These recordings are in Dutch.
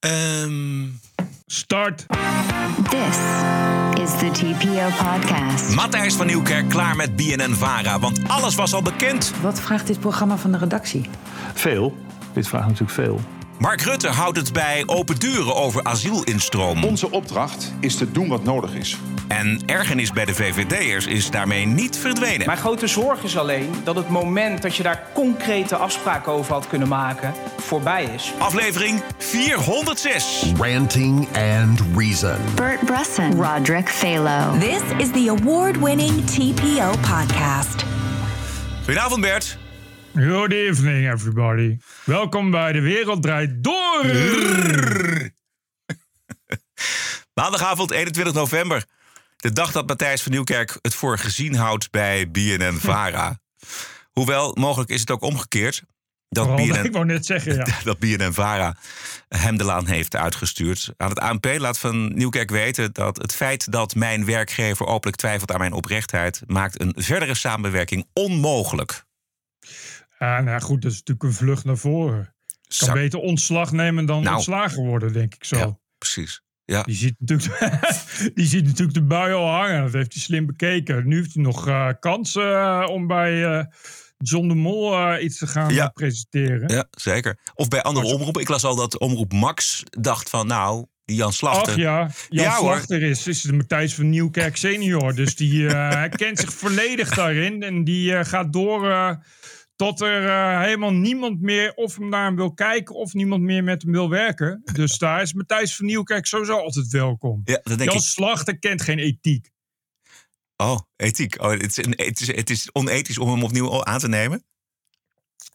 Ehm, Start. This is the TPO podcast. Matthijs van Nieuwkerk klaar met BNN-VARA, want alles was al bekend. Wat vraagt dit programma van de redactie? Veel. Dit vraagt natuurlijk veel. Mark Rutte houdt het bij open deuren over asielinstroom. Onze opdracht is te doen wat nodig is. En ergernis bij de VVD'ers is daarmee niet verdwenen. Mijn grote zorg is alleen dat het moment dat je daar concrete afspraken over had kunnen maken, voorbij is. Aflevering 406. Ranting and Reason. Bert Bresson, Roderick Phalo. This is the award-winning TPO podcast. Goedenavond Bert. Good evening, everybody. Welkom bij De Wereld Draait Door. Maandagavond 21 november. De dag dat Matthijs van Nieuwkerk het voor gezien houdt bij BNN-VARA. Hoewel, mogelijk is het ook omgekeerd. Dat Vooral, BNN, ik wou net zeggen, ja. dat BNN-VARA hem de laan heeft uitgestuurd. Aan het ANP laat Van Nieuwkerk weten dat het feit dat mijn werkgever openlijk twijfelt aan mijn oprechtheid... maakt een verdere samenwerking onmogelijk. Ah, nou goed, dat is natuurlijk een vlucht naar voren. Kan beter ontslag nemen dan Nou. ontslagen worden, denk ik zo. Ja, precies. Ja. Die, ziet natuurlijk, die ziet natuurlijk de bui al hangen. Dat heeft hij slim bekeken. Nu heeft hij nog eh kansen eh, om bij eh, John de Mol iets te gaan Ja. presenteren. ja, zeker. Of bij andere omroepen. Ik las al dat omroep Max dacht van... nou, die Jan Slachter... Ach ja, Jan Ja, hoor. Slachter is, is de Matthijs van Nieuwkerk senior. Dus die kent zich volledig daarin. En die gaat door tot er eh, helemaal niemand meer of hem naar hem wil kijken... of niemand meer met hem wil werken. Dus daar is Matthijs van Nieuwkerk sowieso altijd welkom. Ja, dat denk Jan ik. Slachter kent geen ethiek. Oh, ethiek. Oh, het, is een, het, is, het is onethisch om hem opnieuw aan te nemen.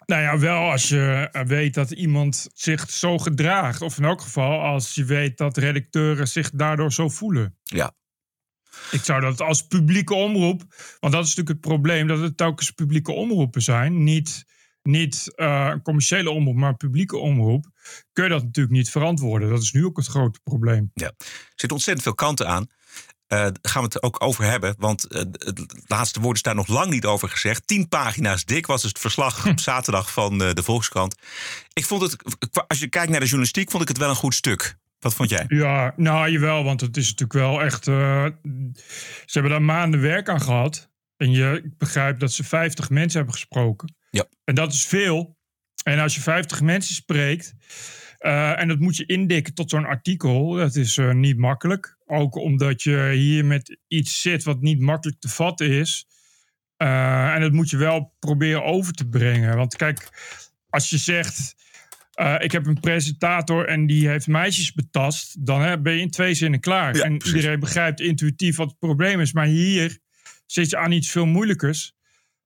Nou ja, wel als je eh, weet dat iemand zich zo gedraagt. Of in elk geval als je weet dat redacteuren zich daardoor zo voelen. Ja. Ik zou dat als publieke omroep, want dat is natuurlijk het probleem, dat het telkens publieke omroepen zijn. Niet, niet eh, een commerciële omroep, maar een publieke omroep. Kun je dat natuurlijk niet verantwoorden. Dat is nu ook het grote probleem. Ja. Er zitten ontzettend veel kanten aan. Eh, daar gaan we het ook over hebben. Want eh, het laatste woord is daar nog lang niet over gezegd. Tien pagina's dik was het verslag op zaterdag van de Volkskrant. Ik vond het, als je kijkt naar de journalistiek, vond ik het wel een goed stuk. Wat vond jij? Ja, nou jawel, want het is natuurlijk wel echt. eh, ze hebben daar maanden werk aan gehad. En je, ik begrijp dat ze 50 mensen hebben gesproken. Ja. En dat is veel. En als je 50 mensen spreekt. eh, en dat moet je indikken tot zo'n artikel. Dat is eh, niet makkelijk. Ook omdat je hier met iets zit wat niet makkelijk te vatten is. En dat moet je wel proberen over te brengen. Want kijk, als je zegt. Eh, ik heb een presentator en die heeft meisjes betast. Dan hè, ben je in twee zinnen klaar. Ja, en precies. iedereen begrijpt intuïtief wat het probleem is. Maar hier zit je aan iets veel moeilijkers.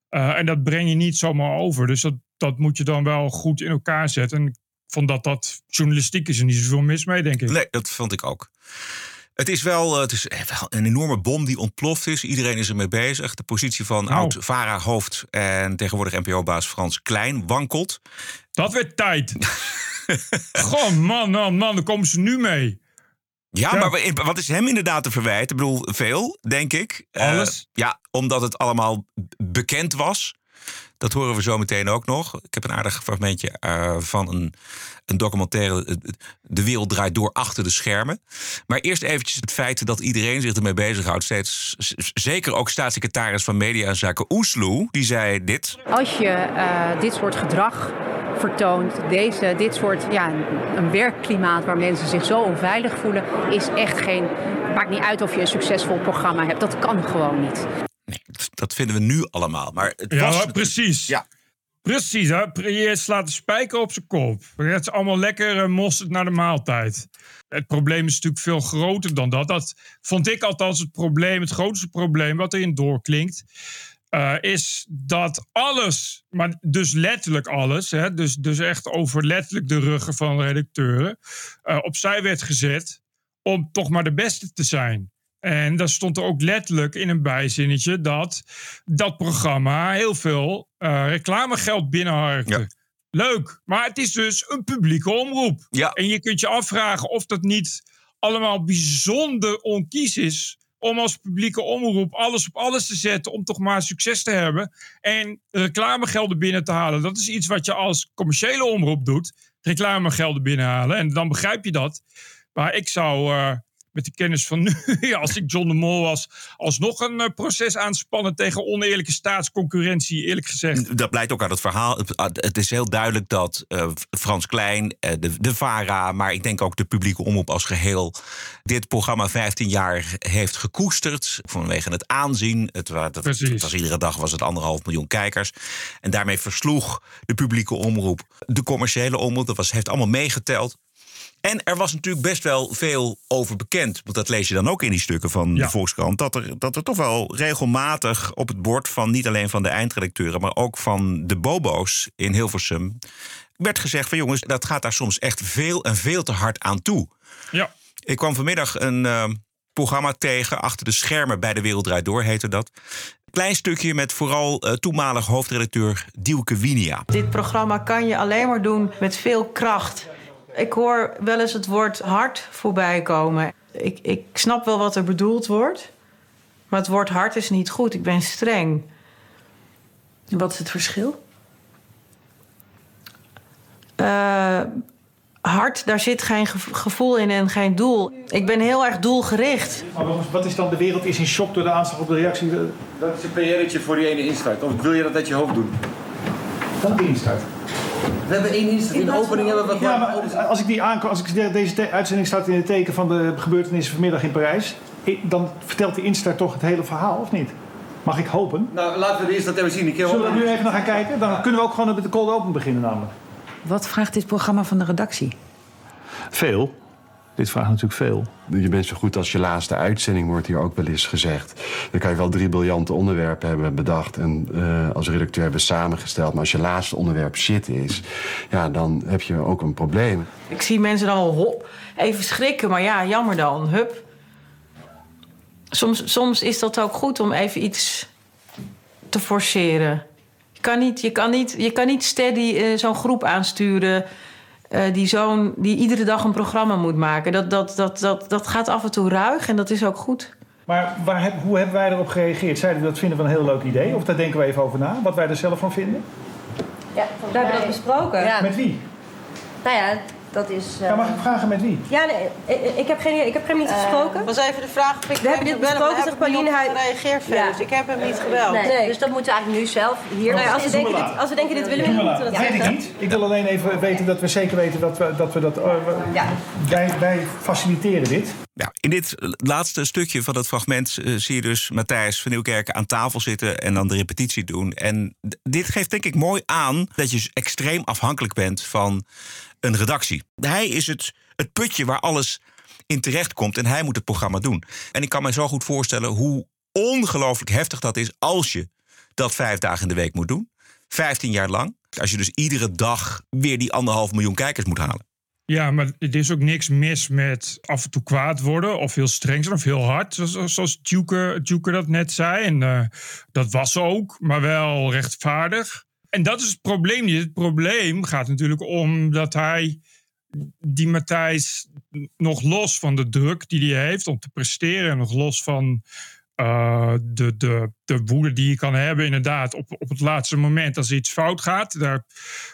Eh, en dat breng je niet zomaar over. Dus dat, dat moet je dan wel goed in elkaar zetten. En ik vond dat dat journalistiek is en niet zoveel mis mee, denk ik. Nee, dat vond ik ook. Het is wel, eh, het is wel een enorme bom die ontploft is. Iedereen is ermee bezig. De positie van Nou. oud-VARA-hoofd en tegenwoordig NPO-baas Frans Klein wankelt. Dat werd tijd. Goh, man, man, man, daar komen ze nu mee. Ja, Ja. maar wa- wat is hem inderdaad te verwijten? Ik bedoel, veel, denk ik. Eh, Alles? ja, omdat het allemaal bekend was. Dat horen we zo meteen ook nog. Ik heb een aardig fragmentje eh, van een, een documentaire... De wereld draait door achter de schermen. Maar eerst eventjes het feit dat iedereen zich ermee bezighoudt. Steeds, zeker ook staatssecretaris van Media en Zaken Oesloe. Die zei dit. Als je eh, dit soort gedrag vertoont, deze, dit soort ja, een werkklimaat waar mensen zich zo onveilig voelen, is echt geen. Maakt niet uit of je een succesvol programma hebt. Dat kan gewoon niet. Nee, dat- vinden we nu allemaal. Maar het Ja, was... precies. Ja. Precies, hè? je slaat de spijker op zijn kop. Het is allemaal lekker uh, mosterd naar de maaltijd. Het probleem is natuurlijk veel groter dan dat. Dat vond ik althans het probleem, het grootste probleem wat erin doorklinkt. eh, is dat alles, maar dus letterlijk alles, hè, dus, dus echt over letterlijk de ruggen van redacteuren, eh, opzij werd gezet om toch maar de beste te zijn. En daar stond er ook letterlijk in een bijzinnetje dat dat programma heel veel eh, reclamegeld binnenharkte. Ja. Leuk, maar het is dus een publieke omroep. Ja. En je kunt je afvragen of dat niet allemaal bijzonder onkies is om als publieke omroep alles op alles te zetten om toch maar succes te hebben en reclamegelden binnen te halen. Dat is iets wat je als commerciële omroep doet. reclamegelden binnenhalen. En dan begrijp je dat. Maar ik zou uh, met de kennis van nu, als ik John de Mol was, alsnog een uh, proces aanspannen tegen oneerlijke staatsconcurrentie, eerlijk gezegd. Dat blijkt ook uit het verhaal. Het is heel duidelijk dat uh, Frans Klein, de, de VARA, maar ik denk ook de publieke omroep als geheel, dit programma 15 jaar heeft gekoesterd vanwege het aanzien. Het, het, het was iedere dag was het anderhalf miljoen kijkers. En daarmee versloeg de publieke omroep de commerciële omroep. Dat was, heeft allemaal meegeteld. En er was natuurlijk best wel veel over bekend. Want dat lees je dan ook in die stukken van de Volkskrant. Dat er, dat er toch wel regelmatig op het bord van niet alleen van de eindredacteuren, maar ook van de Bobo's in Hilversum. werd gezegd van jongens, dat gaat daar soms echt veel en veel te hard aan toe. Ja. Ik kwam vanmiddag een uh, programma tegen, Achter de Schermen bij de Wereld Draait Door heette dat. Klein stukje met vooral uh, toenmalig hoofdredacteur Dielke Winia. Dit programma kan je alleen maar doen met veel kracht. Ik hoor wel eens het woord hard voorbij komen. Ik, ik snap wel wat er bedoeld wordt. Maar het woord hard is niet goed. Ik ben streng. En wat is het verschil? Uh, hard, daar zit geen gevoel in en geen doel. Ik ben heel erg doelgericht. Maar wat is dan de wereld is in shock door de aanslag op de reactie? Dat is een PR'tje voor die ene instart. Of wil je dat uit je hoofd doen? Dat die instart. We hebben één instart. In de opening hebben we... Ja, maar als ik, die aankom, als ik deze uitzending staat in het teken van de gebeurtenissen vanmiddag in Parijs... dan vertelt die instart toch het hele verhaal, of niet? Mag ik hopen? Nou, laten we de instart even zien. Ik Zullen we dat nu even nog gaan kijken? Dan kunnen we ook gewoon met de cold open beginnen namelijk. Wat vraagt dit programma van de redactie? Veel. Dit vraagt natuurlijk veel. Je bent zo goed als je laatste uitzending, wordt hier ook wel eens gezegd. Dan kan je wel drie briljante onderwerpen hebben bedacht en uh, als redacteur hebben samengesteld. Maar als je laatste onderwerp shit is, ja, dan heb je ook een probleem. Ik zie mensen dan al hop, even schrikken, maar ja, jammer dan. Hup. Soms, soms is dat ook goed om even iets te forceren. Je kan niet, je kan niet, je kan niet steady uh, zo'n groep aansturen. Uh, die, zo'n, die iedere dag een programma moet maken. Dat, dat, dat, dat, dat gaat af en toe ruig en dat is ook goed. Maar waar, hoe hebben wij erop gereageerd? Zeiden we dat vinden we een heel leuk idee? Of daar denken we even over na? Wat wij er zelf van vinden? Ja, we hebben dat besproken. Ja. Met wie? Nou ja, dat is... Uh... Ja, mag ik vragen met wie? Ja, nee, ik heb, geen, ik heb hem niet gesproken. Uh, was even de vraag of ik we hebben dit besproken, zegt Pauline. Hij reageert verder, ja. dus ik heb hem niet gebeld. Nee, nee. Dus dat moeten we eigenlijk nu zelf hier... Nee, als, we denken dit, als we denken dit willen we, moeten we dat Weet ik niet. Ik wil alleen even weten dat we zeker weten dat we dat... We dat uh, ja. wij, wij faciliteren dit. In dit laatste stukje van het fragment uh, zie je dus Matthijs van Nieuwkerken aan tafel zitten en dan de repetitie doen. En dit geeft denk ik mooi aan dat je extreem afhankelijk bent van een redactie. Hij is het, het putje waar alles in terecht komt en hij moet het programma doen. En ik kan me zo goed voorstellen hoe ongelooflijk heftig dat is als je dat vijf dagen in de week moet doen. Vijftien jaar lang. Als je dus iedere dag weer die anderhalf miljoen kijkers moet halen. Ja, maar er is ook niks mis met af en toe kwaad worden of heel streng zijn of heel hard. Zoals, zoals dat net zei. En uh, dat was ook, maar wel rechtvaardig. En dat is het probleem niet. Het probleem gaat natuurlijk om dat hij, die Matthijs, nog los van de druk die hij heeft om te presteren, nog los van uh, de, de, de woede die je kan hebben, inderdaad, op, op het laatste moment als iets fout gaat. Daar,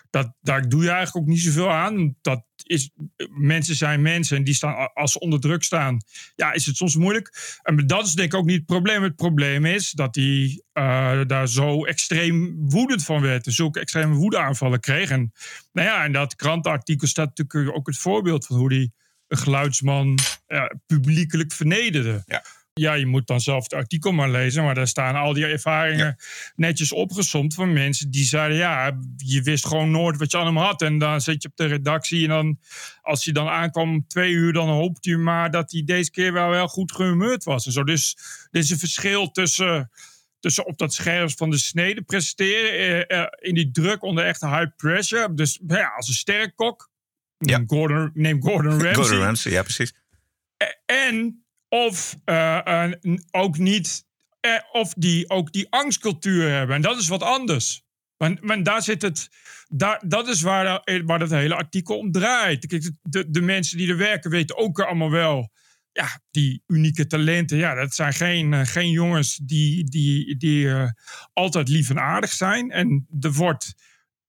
dat, daar doe je eigenlijk ook niet zoveel aan. Dat is, mensen zijn mensen en die staan, als ze onder druk staan, ja, is het soms moeilijk. En dat is denk ik ook niet het probleem. Het probleem is dat hij uh, daar zo extreem woedend van werd. Dus zulke extreme woedeaanvallen kreeg. En, nou ja, in dat krantenartikel staat natuurlijk ook het voorbeeld van hoe hij een geluidsman uh, publiekelijk vernederde. Ja. Ja, je moet dan zelf het artikel maar lezen. Maar daar staan al die ervaringen ja. netjes opgesomd van mensen die zeiden: ja, je wist gewoon nooit wat je aan hem had. En dan zit je op de redactie. En dan, als hij dan aankwam om twee uur, dan hoopt u maar dat hij deze keer wel wel goed gehumeurd was. En zo. Dus er is een verschil tussen. Tussen op dat scherm van de snede presteren. Eh, in die druk onder echte high pressure. Dus ja, als een sterrenkok. Ja. Neem, Gordon, neem Gordon Ramsay. Gordon Ramsay, ja, precies. En of uh, uh, ook niet, uh, of die ook die angstcultuur hebben. En dat is wat anders. Want, daar zit het, daar, dat is waar, waar het hele artikel om draait. De, de mensen die er werken weten ook allemaal wel. Ja, die unieke talenten, ja, dat zijn geen, geen jongens die, die, die altijd lief en aardig zijn. En er wordt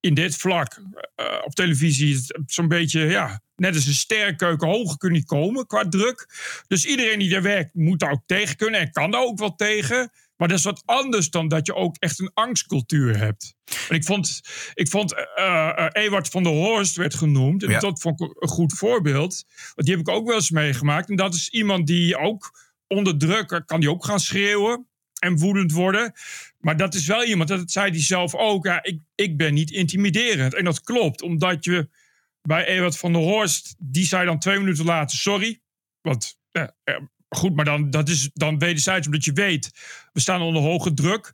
in dit vlak eh, op televisie is zo'n beetje, ja, net als een sterrenkeuken, hoger kun je niet komen qua druk. Dus iedereen die daar werkt moet daar ook tegen kunnen en kan daar ook wel tegen. Maar dat is wat anders dan dat je ook echt een angstcultuur hebt. En ik vond, ik vond eh eh, Ewart van der Horst werd genoemd. En Ja. dat vond ik een goed voorbeeld. Want die heb ik ook wel eens meegemaakt. En dat is iemand die ook onder druk eh, kan die ook gaan schreeuwen en woedend worden. Maar dat is wel iemand, dat zei hij zelf ook. Ja, ik, ik ben niet intimiderend. En dat klopt, omdat je bij Ewart van der Horst, die zei dan twee minuten later sorry. Want ja, goed, maar dan, dat is dan wederzijds, omdat je weet, we staan onder hoge druk.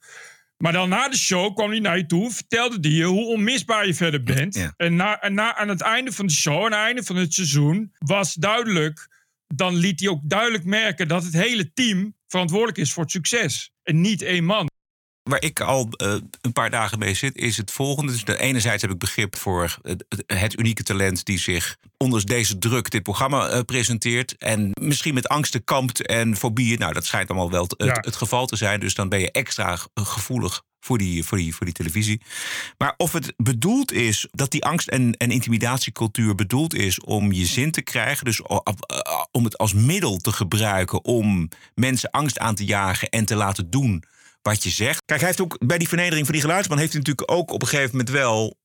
Maar dan na de show kwam hij naar je toe, vertelde hij je hoe onmisbaar je verder bent. En, na, en na, aan het einde van de show, aan het einde van het seizoen, was duidelijk, dan liet hij ook duidelijk merken dat het hele team verantwoordelijk is voor het succes. En niet één man. Waar ik al eh, een paar dagen mee zit, is het volgende. Dus enerzijds heb ik begrip voor het, het unieke talent die zich onder deze druk dit programma eh, presenteert. En misschien met angsten kampt en fobieën. Nou, dat schijnt allemaal wel het, Ja. het geval te zijn. Dus dan ben je extra gevoelig voor die, voor die, voor die televisie. Maar of het bedoeld is dat die angst- en, en intimidatiecultuur bedoeld is om je zin te krijgen. Dus eh, om het als middel te gebruiken om mensen angst aan te jagen en te laten doen wat je zegt. Kijk, hij heeft ook bij die vernedering van die geluidsman heeft hij natuurlijk ook op een gegeven moment wel.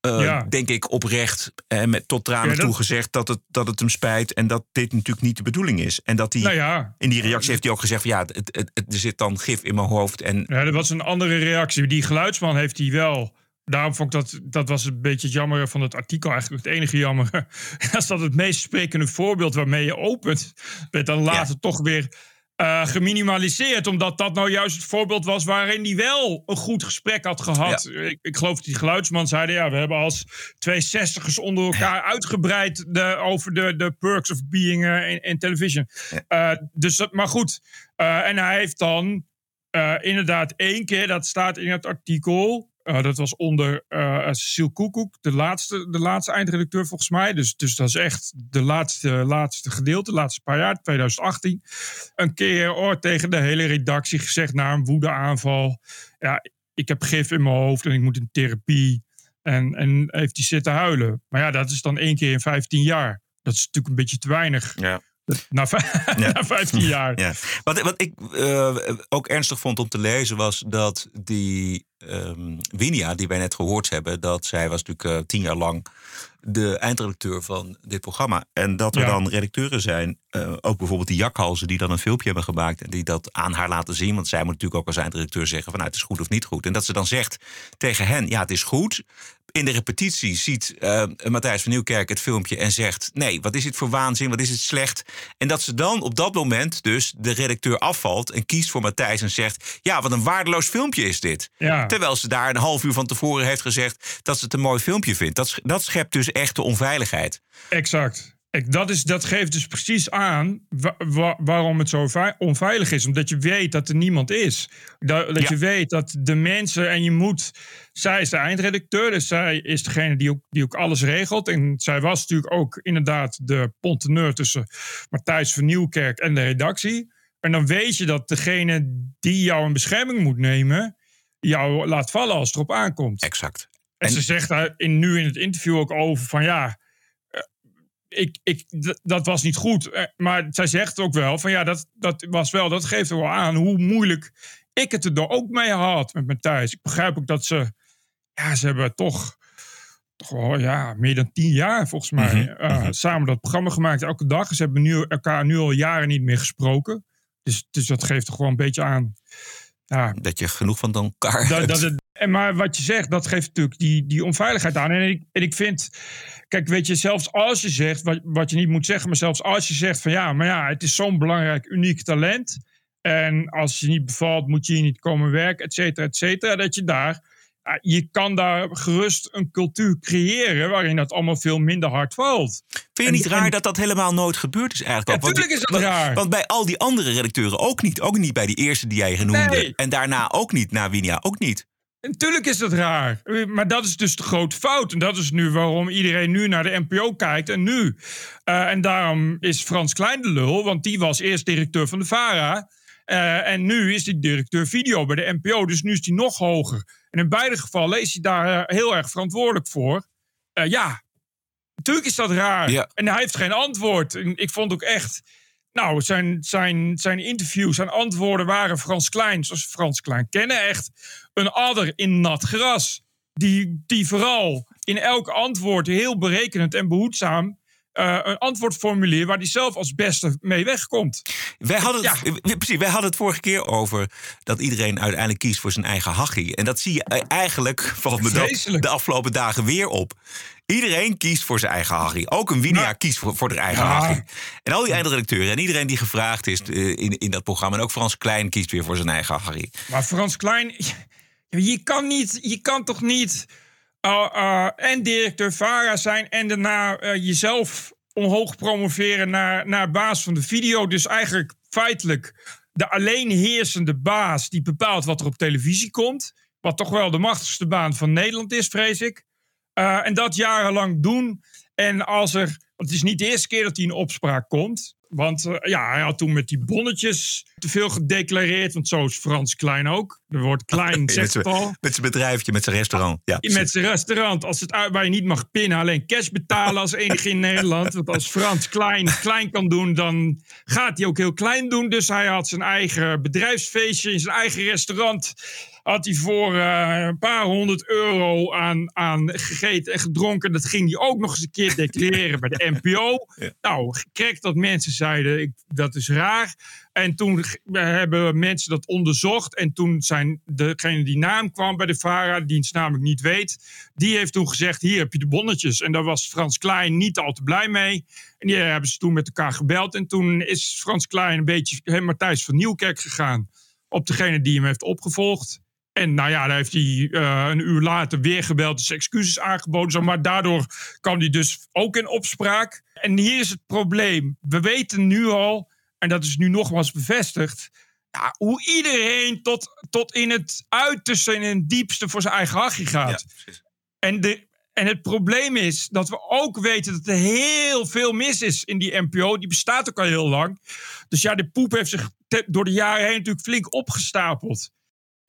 eh, Ja. Denk ik oprecht eh, met tot tranen Ja, dat- toe gezegd dat het, dat het hem spijt en dat dit natuurlijk niet de bedoeling is. En dat hij Nou ja. in die reactie heeft hij ook gezegd: van, ja, het, het, het- er zit dan gif in mijn hoofd. En Ja, dat was een andere reactie. Die geluidsman heeft hij wel. Daarom vond ik dat, dat was een beetje het jammer van het artikel. Eigenlijk het enige jammer. Als dat het meest sprekende voorbeeld waarmee je opent. Werd dan later toch weer eh, geminimaliseerd. Omdat dat nou juist het voorbeeld was waarin hij wel een goed gesprek had gehad. Ik, ik geloof dat die geluidsman zeiden... ja, we hebben als twee zestigers onder elkaar uitgebreid... De, over de, de perks of being eh, in, in television. Eh, dus, dat- maar goed. En hij heeft dan inderdaad één keer, dat staat in het artikel. Eh, dat was onder eh Cecile Koekoek, de laatste, de laatste eindredacteur volgens mij. Dus, dus dat is echt de laatste, laatste gedeelte, de laatste paar jaar, 2018. Een keer oh, tegen de hele redactie gezegd na een woedeaanval. Ja, ik heb gif in mijn hoofd en ik moet in therapie. En, en heeft hij zitten huilen. Maar ja, dat is dan één keer in 15 jaar. Dat is natuurlijk een beetje te weinig. Ja. Na, vij- na 15 jaar. Ja. Wat, wat ik eh, ook ernstig vond om te lezen was dat die ehm Winia, die wij net gehoord hebben, dat zij was natuurlijk eh, tien jaar lang de eindredacteur van dit programma. En dat er Ja. dan redacteuren zijn, eh, ook bijvoorbeeld die jakhalzen, die dan een filmpje hebben gemaakt en die dat aan haar laten zien. Want zij moet natuurlijk ook als eindredacteur zeggen van nou, het is goed of niet goed. En dat ze dan zegt tegen hen, ja, het is goed. In de repetitie ziet eh, Matthijs van Nieuwkerk het filmpje en zegt: Nee, wat is dit voor waanzin? Wat is het slecht? En dat ze dan op dat moment dus de redacteur afvalt en kiest voor Matthijs en zegt: Ja, wat een waardeloos filmpje is dit. Ja. Terwijl ze daar een half uur van tevoren heeft gezegd dat ze het een mooi filmpje vindt. Dat, dat schept dus echte onveiligheid. Exact. Dat, is, dat geeft dus precies aan wa- wa- waarom het zo vei- onveilig is. Omdat je weet dat er niemand is. Dat, dat je weet dat de mensen en je moet... Zij is de eindredacteur, dus zij is degene die ook, die ook alles regelt. En zij was natuurlijk ook inderdaad de ponteneur tussen Matthijs van Nieuwkerk en de redactie. En dan weet je dat degene die jou in bescherming moet nemen... jou laat vallen als het erop aankomt. Exact. En, ze zegt daar in, nu in het interview ook over van ja, ik, ik, dat was niet goed. Eh, Maar zij zegt ook wel van ja, dat, dat was wel, dat geeft er wel aan hoe moeilijk ik het er ook mee had met Matthijs. Ik begrijp ook dat ze, ja, ze hebben toch, toch wel, ja, meer dan tien jaar volgens mij Mhm, eh, samen dat programma gemaakt, elke dag. Ze hebben nu, elkaar nu al jaren niet meer gesproken. Dus, dus dat geeft toch gewoon een beetje aan. Ja, Dat je genoeg van elkaar dat, hebt. dat en maar wat je zegt, dat geeft natuurlijk die, die onveiligheid aan. En ik, en ik vind, kijk, weet je, zelfs als je zegt, wat, wat je niet moet zeggen, maar zelfs als je zegt van ja, maar ja, het is zo'n belangrijk, uniek talent. En als je niet bevalt, moet je hier niet komen werken, et cetera, et cetera. Dat je daar, ja, je kan daar gerust een cultuur creëren waarin dat allemaal veel minder hard valt. Vind je niet raar dat dat helemaal nooit gebeurd is eigenlijk? Ja, ook? Want tuurlijk die- is dat want- raar. Want bij al die andere redacteuren ook niet. Ook niet bij die eerste die jij genoemde. Nee. En daarna ook niet, na Winia ook niet. Natuurlijk is dat raar. Maar dat is dus de grote fout. En dat is nu waarom iedereen nu naar de NPO kijkt. En nu. Eh, en daarom is Frans Klein de lul. Want die was eerst directeur van de VARA. Eh, en nu is hij directeur video bij de NPO, dus nu is hij nog hoger. En in beide gevallen is hij daar eh, heel erg verantwoordelijk voor. Ja, natuurlijk is dat raar. Ja. En hij heeft geen antwoord. En ik vond ook echt. Nou, zijn, zijn, zijn interviews, zijn antwoorden waren Frans Klein, zoals Frans Klein kennen, echt een adder in nat gras. Die, die vooral in elk antwoord heel berekenend en behoedzaam eh, een antwoord formuleert waar hij zelf als beste mee wegkomt. Wij hadden, het, precies, wij hadden het vorige keer over dat iedereen uiteindelijk kiest voor zijn eigen hachie. En dat zie je eh, eigenlijk valt me dat Vreselijk. de afgelopen dagen weer op. Iedereen kiest voor zijn eigen hachie. Ook een Winia kiest voor, voor haar eigen Ja. hachie. En al die eindredacteuren en iedereen die gevraagd is eh, in, in dat programma. En ook Frans Klein kiest weer voor zijn eigen hachie. Maar Frans Klein, je kan, niet, je kan toch niet en directeur VARA zijn en daarna eh, jezelf omhoog promoveren naar, naar baas van de video. Dus eigenlijk feitelijk de alleenheersende baas die bepaalt wat er op televisie komt. Wat toch wel de machtigste baan van Nederland is, vrees ik. Eh, en dat jarenlang doen. En als er. Want het is niet de eerste keer dat hij in opspraak komt. Want eh, ja, hij had toen met die bonnetjes te veel gedeclareerd. Want zo is Frans Klein ook. Er wordt klein, zegt het al. met zijn bedrijfje, met zijn restaurant. Ja, Met zijn restaurant, als het uit waar je niet mag pinnen, alleen cash betalen als enige in Nederland. Want als Frans klein klein kan doen, dan gaat hij ook heel klein doen. Dus hij had zijn eigen bedrijfsfeestje in zijn eigen restaurant. Had hij voor eh, een paar honderd euro aan, aan gegeten en gedronken. Dat ging hij ook nog eens een keer declareren bij de NPO. Nou, gekrekt dat mensen zeiden, ik, dat is raar. En toen hebben mensen dat onderzocht. En toen zijn degene die naam kwam bij de VARA, die het namelijk niet weet, die heeft toen gezegd: Hier heb je de bonnetjes. En daar was Frans Klein niet al te blij mee. En die hebben ze toen met elkaar gebeld. En toen is Frans Klein een beetje Matthijs van Nieuwkerk gegaan op degene die hem heeft opgevolgd. En nou ja, daar heeft hij eh, een uur later weer gebeld, dus excuses aangeboden. Maar daardoor kwam hij dus ook in opspraak. En hier is het probleem. We weten nu al, en dat is nu nogmaals bevestigd, ja, hoe iedereen tot, tot in het uiterste en in het diepste voor zijn eigen hachje gaat. en, de, en het probleem is dat we ook weten dat er heel veel mis is in die NPO. Die bestaat ook al heel lang. Dus ja, de poep heeft zich te- door de jaren heen natuurlijk flink opgestapeld.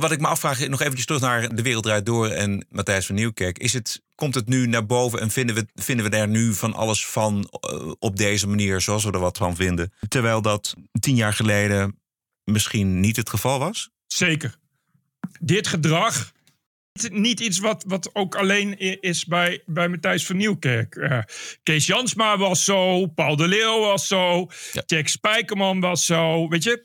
Wat ik me afvraag, nog eventjes terug naar De Wereld Draait Door en Matthijs van Nieuwkerk. Is het, komt het nu naar boven en vinden we, vinden we daar nu van alles van eh, op deze manier, zoals we er wat van vinden? Terwijl dat tien jaar geleden misschien niet het geval was? Zeker. Dit gedrag. niet- Niet iets wat, wat ook alleen is bij, bij Matthijs van Nieuwkerk. Eh, Kees Jansma was zo. Paul de Leeuw was zo. Jack Spijkerman was zo. Weet je,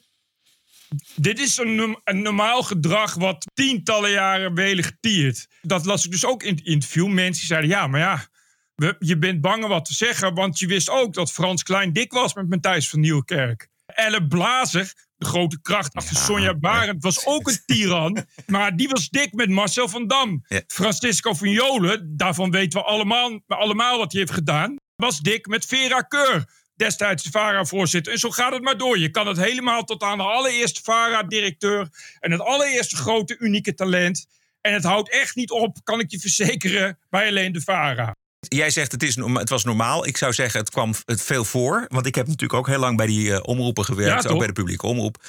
dit is een, norm- een normaal gedrag wat tientallen jaren welig tiert. Dat las ik dus ook in het interview. Mensen zeiden, ja, maar ja, we- je bent bang wat te zeggen... want je wist ook dat Frans Klein dik was met Matthijs van Nieuwkerk. Elle Blazer, de grote kracht achter Sonja Barend... was ook een tiran, maar die was dik met Marcel van Dam. Francisco van Jolen, daarvan weten we allemaal, allemaal wat hij heeft gedaan... was dik met Vera Keur destijds de VARA-voorzitter. En zo gaat het maar door. Je kan het helemaal tot aan de allereerste VARA-directeur... en het allereerste grote, unieke talent. En het houdt echt niet op, kan ik je verzekeren, bij alleen de VARA. Jij zegt het, is, het was normaal. Ik zou zeggen het kwam het veel voor. Want ik heb natuurlijk ook heel lang bij die eh, omroepen gewerkt. Ja, ook bij de publieke omroep.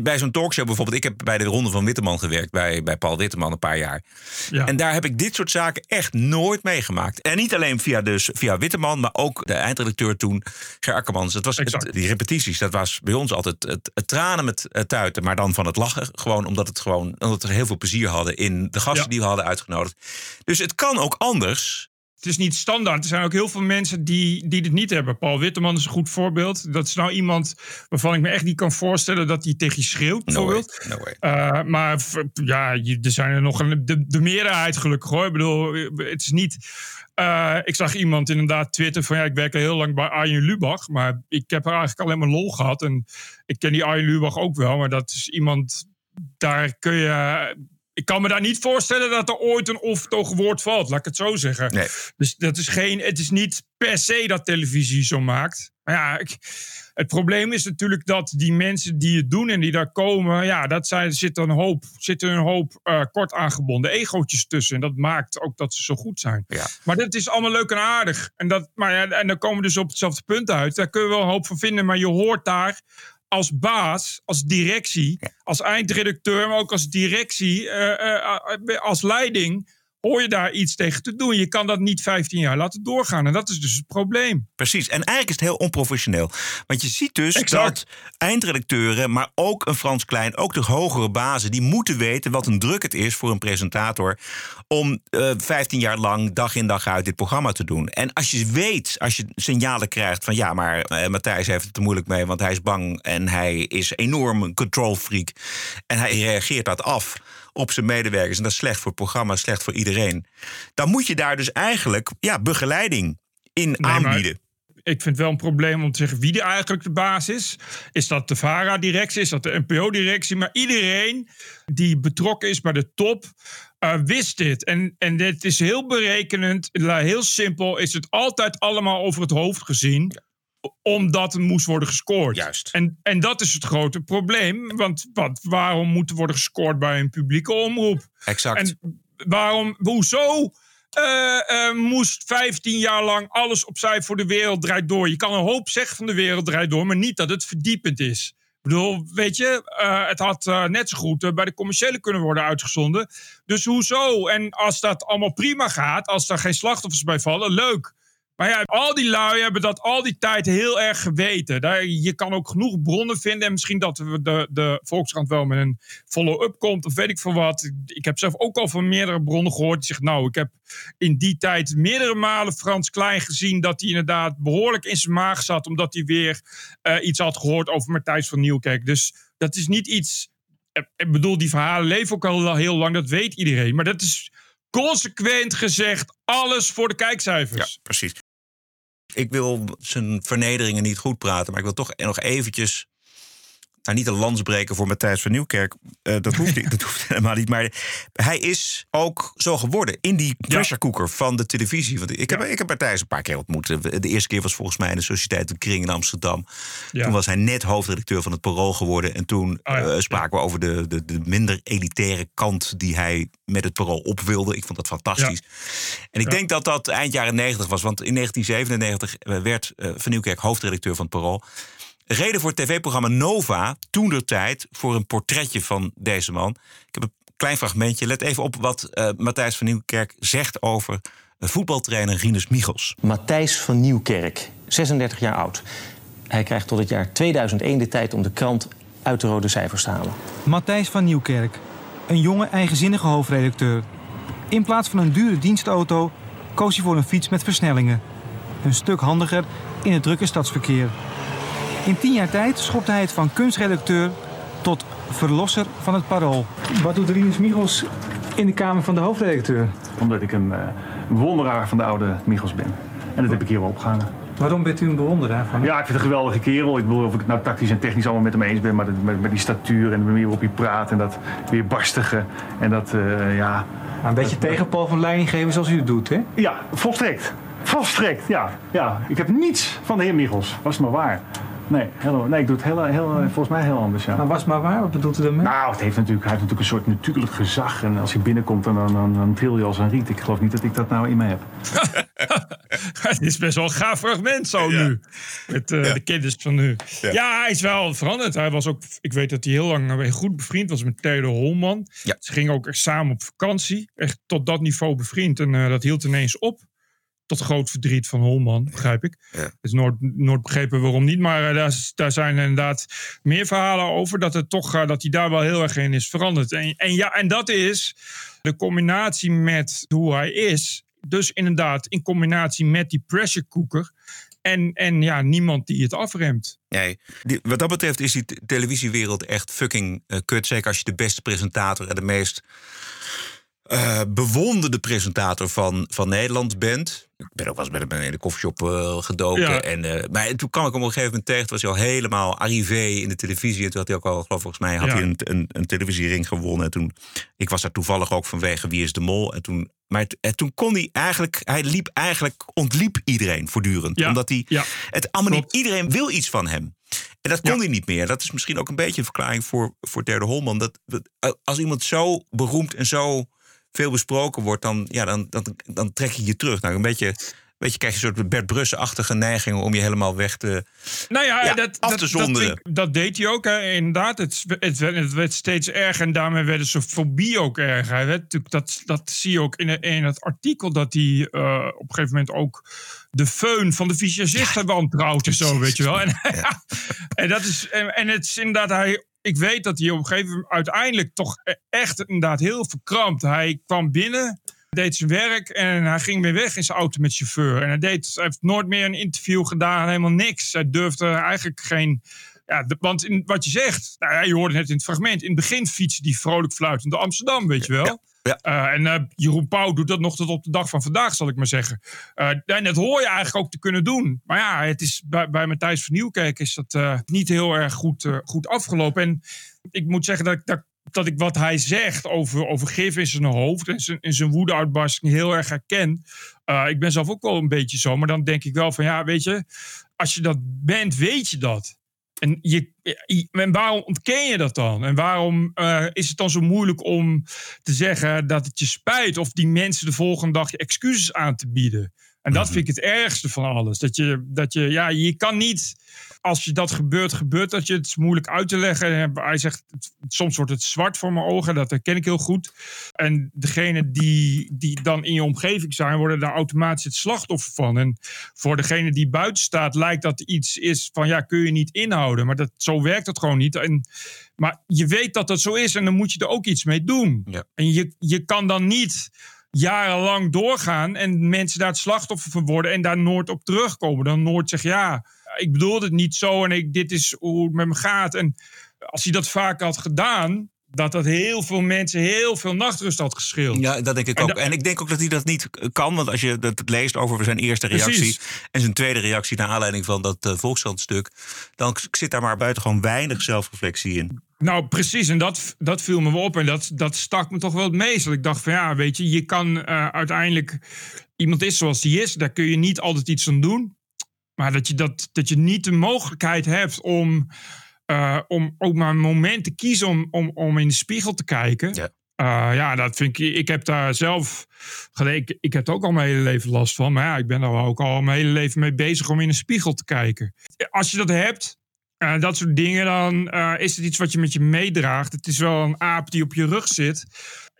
Bij zo'n talkshow bijvoorbeeld. Ik heb bij de Ronde van Witteman gewerkt. Bij, bij Paul Witteman een paar jaar. Ja. En daar heb ik dit soort zaken echt nooit meegemaakt. En niet alleen via, dus, via Witteman. Maar ook de eindredacteur toen, Ger Akkermans. Het was het- die repetities. Dat was bij ons altijd het, het tranen met het tuiten. Maar dan van het lachen. Gewoon omdat, het gewoon, omdat we heel veel plezier hadden in de gasten Ja. die we hadden uitgenodigd. Dus het kan ook anders. Het is niet standaard. Er zijn ook heel veel mensen die, die dit niet hebben. Paul Witteman is een goed voorbeeld. Dat is nou iemand waarvan ik me echt niet kan voorstellen dat hij tegen je schreeuwt, bijvoorbeeld. No way. Eh, maar ja, er zijn er nog een, de, de meerderheid gelukkig hoor. Ik bedoel, het is niet. eh, ik zag iemand inderdaad twitteren van ja, ik werk al heel lang bij Arjen Lubach, maar ik heb er eigenlijk alleen maar lol gehad. En ik ken die Arjen Lubach ook wel, maar dat is iemand. Daar kun je. Ik kan me daar niet voorstellen dat er ooit een onvertogen woord valt, laat ik het zo zeggen. Dus dat is geen, het is niet per se dat televisie zo maakt. Maar ja, ik- het probleem is natuurlijk dat die mensen die het doen en die daar komen, ja, dat zijn, er zit een hoop, zitten een hoop eh, kort aangebonden egootjes tussen. En dat maakt ook dat ze zo goed zijn. Maar dat is allemaal leuk en aardig. En, dat, maar ja, en dan komen we dus op hetzelfde punt uit. Daar kun je wel een hoop van vinden, maar je hoort daar als baas, als directie, als eindredacteur, maar ook als directie, eh, eh, als leiding, hoor je daar iets tegen te doen. Je kan dat niet 15 jaar laten doorgaan. En dat is dus het probleem. Precies. En eigenlijk is het heel onprofessioneel. Want je ziet dus Exact. dat eindredacteuren, maar ook een Frans Klein, ook de hogere bazen, die moeten weten wat een druk het is voor een presentator om eh 15 jaar lang dag in dag uit dit programma te doen. En als je weet, als je signalen krijgt van ja, maar eh, Matthijs heeft het er moeilijk mee, want hij is bang en hij is enorm een control freak en hij reageert dat af op zijn medewerkers. En dat is slecht voor het programma, slecht voor iedereen. Dan moet je daar dus eigenlijk ja, begeleiding in aanbieden. Ik vind het wel een probleem om te zeggen wie er eigenlijk de baas is. Is dat de VARA-directie? Is dat de NPO-directie? Maar iedereen die betrokken is bij de top eh, wist dit. En, en dit is heel berekenend. Heel simpel is het altijd allemaal over het hoofd gezien. Omdat er moest worden gescoord. Juist. En, en dat is het grote probleem. Want wat, waarom moet er worden gescoord bij een publieke omroep? Exact. En waarom, hoezo eh, eh, moest 15 jaar lang alles opzij voor de wereld draait door? Je kan een hoop zeggen van de wereld draait door, maar niet dat het verdiepend is. Ik bedoel, weet je, eh, het had net zo goed bij de commerciële kunnen worden uitgezonden. Dus hoezo? En als dat allemaal prima gaat, als daar geen slachtoffers bij vallen, leuk. Maar ja, al die lui hebben dat al die tijd heel erg geweten. Daar, je kan ook genoeg bronnen vinden. En misschien dat de, de Volkskrant wel met een follow-up komt. Of weet ik veel wat. Ik heb zelf ook al van meerdere bronnen gehoord. Die zeggen, nou, ik heb in die tijd meerdere malen Frans Klein gezien. Dat hij inderdaad behoorlijk in zijn maag zat. Omdat hij weer eh, iets had gehoord over Matthijs van Nieuwkerk. Dus dat is niet iets... eh, Ik bedoel, die verhalen leven ook al heel lang. Dat weet iedereen. Maar dat is consequent gezegd alles voor de kijkcijfers. Ja, precies. Ik wil zijn vernederingen niet goed praten, maar ik wil toch nog eventjes. Nou, niet een lans breken voor Matthijs van Nieuwkerk. Eh, dat, hoeft niet, dat hoeft helemaal niet. Maar hij is ook zo geworden in die pressure cooker van de televisie. Want ik heb, ik heb Matthijs een paar keer ontmoet. De eerste keer was volgens mij in de Sociëteit de Kring in Amsterdam. Ja. Toen was hij net hoofdredacteur van het Parool geworden. En toen Oh ja, eh, spraken we over de, de, de minder elitaire kant die hij met het Parool op wilde. Ik vond dat fantastisch. En ik Ja. denk dat dat eind jaren 90 was. Want in 1997 werd eh, Van Nieuwkerk hoofdredacteur van het Parool. Reden voor het tv-programma Nova, toen de tijd, voor een portretje van deze man. Ik heb een klein fragmentje. Let even op wat eh, Matthijs van Nieuwkerk zegt over eh, voetbaltrainer Rinus Michels. Matthijs van Nieuwkerk, 36 jaar oud. Hij krijgt tot het jaar 2001 de tijd om de krant uit de rode cijfers te halen. Matthijs van Nieuwkerk, een jonge, eigenzinnige hoofdredacteur. In plaats van een dure dienstauto koos hij voor een fiets met versnellingen. Een stuk handiger in het drukke stadsverkeer. In tien jaar tijd schopte hij het van kunstredacteur tot verlosser van het parool. Wat doet Rinus Michels in de kamer van de hoofdredacteur? Omdat ik een eh, bewonderaar van de oude Michels ben. En dat heb ik hier wel opgehangen. Waarom bent u een bewonderaar van Ja, ik vind het een geweldige kerel. Ik bedoel of ik het nou tactisch en technisch allemaal met hem eens ben, maar dat- met, met die statuur en de manier waarop hij praat en dat weerbarstige en dat, eh, ja... Een beetje tegenpol van leidinggeven zoals u het doet, hè? Ja, volstrekt. Volstrekt, ja. ja. Ik heb niets van de heer Michels. Was het maar waar. Nee, heel, nee ik doe het heel, heel, volgens mij heel anders, ja. Maar was maar waar? Wat bedoelt u daarmee? Nou, het heeft natuurlijk, hij heeft natuurlijk een soort natuurlijk gezag. En als hij binnenkomt, dan, dan, dan, dan tril je als een riet. Ik geloof niet dat ik dat nou in me heb. Het is best wel een gaaf fragment zo nu. Met eh, de kennis van nu. Ja. Ja. hij is wel veranderd. Hij was ook, ik weet dat hij heel lang eh, goed bevriend was met Theodor Holman. Ze gingen ook echt samen op vakantie. Echt tot dat niveau bevriend. En eh, dat hield ineens op. Tot groot verdriet van Holman, begrijp ik. Het is nooit, nooit begrepen waarom niet. Maar eh, daar, zijn inderdaad meer verhalen over. Dat, het toch, eh, dat hij daar wel heel erg in is veranderd. En, en, ja, en dat is de combinatie met hoe hij is. Dus inderdaad, in combinatie met die pressure cooker. En, en ja, niemand die het afremt. Nee, die- wat dat betreft is die televisiewereld echt fucking eh, kut. Zeker als je de beste presentator en de meest eh, bewonderde presentator van, van Nederland bent. Ik ben ook wel eens met hem in de koffieshop eh, gedoken. Ja. En, eh, maar toen kwam ik hem op een gegeven moment tegen. Toen was hij al helemaal arrivé in de televisie. En toen had hij ook al, geloof volgens mij, had Ja. hij een, een, een televisiering gewonnen. En toen, ik was daar toevallig ook vanwege Wie is de Mol. En toen, maar het- en toen kon hij eigenlijk, hij liep eigenlijk, ontliep iedereen voortdurend. Ja. Omdat hij, het allemaal niet, iedereen wil iets van hem. En dat kon hij niet meer. Dat is misschien ook een beetje een verklaring voor, voor Derde Holman. Dat als iemand zo beroemd en zo veel besproken wordt, dan, ja, dan, dan, dan trek je je terug. Nou, een beetje Weet je, krijg je een soort Bert Brussen-achtige neigingen om je helemaal weg te, Nou ja, ja, dat, af te dat, zonderen. ik- dat deed hij ook. Hè. Inderdaad, het, het, werd, het werd steeds erger en daarmee werd zijn fobie ook erger. Hij werd natuurlijk, dat, dat zie je ook in, in het artikel dat hij eh, op een gegeven moment ook de feun van de visagist wantrouwt en zo, weet je wel. En, en, dat is, en, en het is inderdaad, hij, ik weet dat hij op een gegeven moment uiteindelijk toch e- echt inderdaad heel verkrampt. Hij kwam binnen, deed zijn werk en hij ging weer weg in zijn auto met chauffeur. En hij, deed, hij heeft nooit meer een interview gedaan, helemaal niks. Hij durfde eigenlijk geen... Ja, de- want in, wat je zegt, nou ja, je hoorde het in het fragment. In het begin fietste die vrolijk fluitend door Amsterdam, weet je wel. Eh, en eh, Jeroen Pauw doet dat nog tot op de dag van vandaag, zal ik maar zeggen. Eh, en dat hoor je eigenlijk ook te kunnen doen. Maar ja, het is bij, bij Matthijs van Nieuwkerk is dat niet heel erg goed, goed afgelopen. En ik moet zeggen dat ik, dat, ik wat hij zegt over, over gif in zijn hoofd en zijn, en zijn woedeuitbarsting heel erg herken. Ik ben zelf ook wel een beetje zo, maar dan denk ik wel van ja, weet je, als je dat bent, weet je dat. En, je, en waarom ontken je dat dan? En waarom eh, is het dan zo moeilijk om te zeggen dat het je spijt of die mensen de volgende dag je excuses aan te bieden? En dat vind ik het ergste van alles. Dat je, dat je, ja, je kan niet, als je dat gebeurt, gebeurt dat je. Het is moeilijk uit te leggen. En Hij zegt, soms wordt het zwart voor mijn ogen. Dat herken ik heel goed. En degene die, die dan in je omgeving zijn, worden daar automatisch het slachtoffer van. En voor degene die buiten staat, lijkt dat iets is van, ja, kun je niet inhouden. Maar dat, zo werkt het gewoon niet. En, maar je weet dat dat zo is en dan moet je er ook iets mee doen. En je, je kan dan niet jarenlang doorgaan en mensen daar het slachtoffer van worden en daar nooit op terugkomen. Dan nooit zeggen, ja, ik bedoel het niet zo en ik, dit is hoe het met me gaat. En als hij dat vaak had gedaan, dat dat heel veel mensen heel veel nachtrust had gescheeld. Ja, dat denk ik En ook. En ik denk ook dat hij dat niet kan. Want als je dat leest over zijn eerste reactie... Precies. en zijn tweede reactie naar aanleiding van dat uh, Volkskrant-stuk... dan zit daar maar buitengewoon weinig zelfreflectie in. Nou, precies. En dat, dat viel me op. En dat, dat stak me toch wel het meest. Ik dacht van ja, weet je, je kan eh, uiteindelijk... Iemand is zoals die is. Daar kun je niet altijd iets aan doen. Maar dat je, dat, dat je niet de mogelijkheid hebt om... eh, om ook maar een moment te kiezen om, om, om in de spiegel te kijken. Ja. Eh, ja, dat vind ik. Ik heb daar zelf. Ik, ik heb er ook al mijn hele leven last van. Maar ja, ik ben daar ook al mijn hele leven mee bezig om in een spiegel te kijken. Als je dat hebt, eh, dat soort dingen, dan is het iets wat je met je meedraagt. Het is wel een aap die op je rug zit.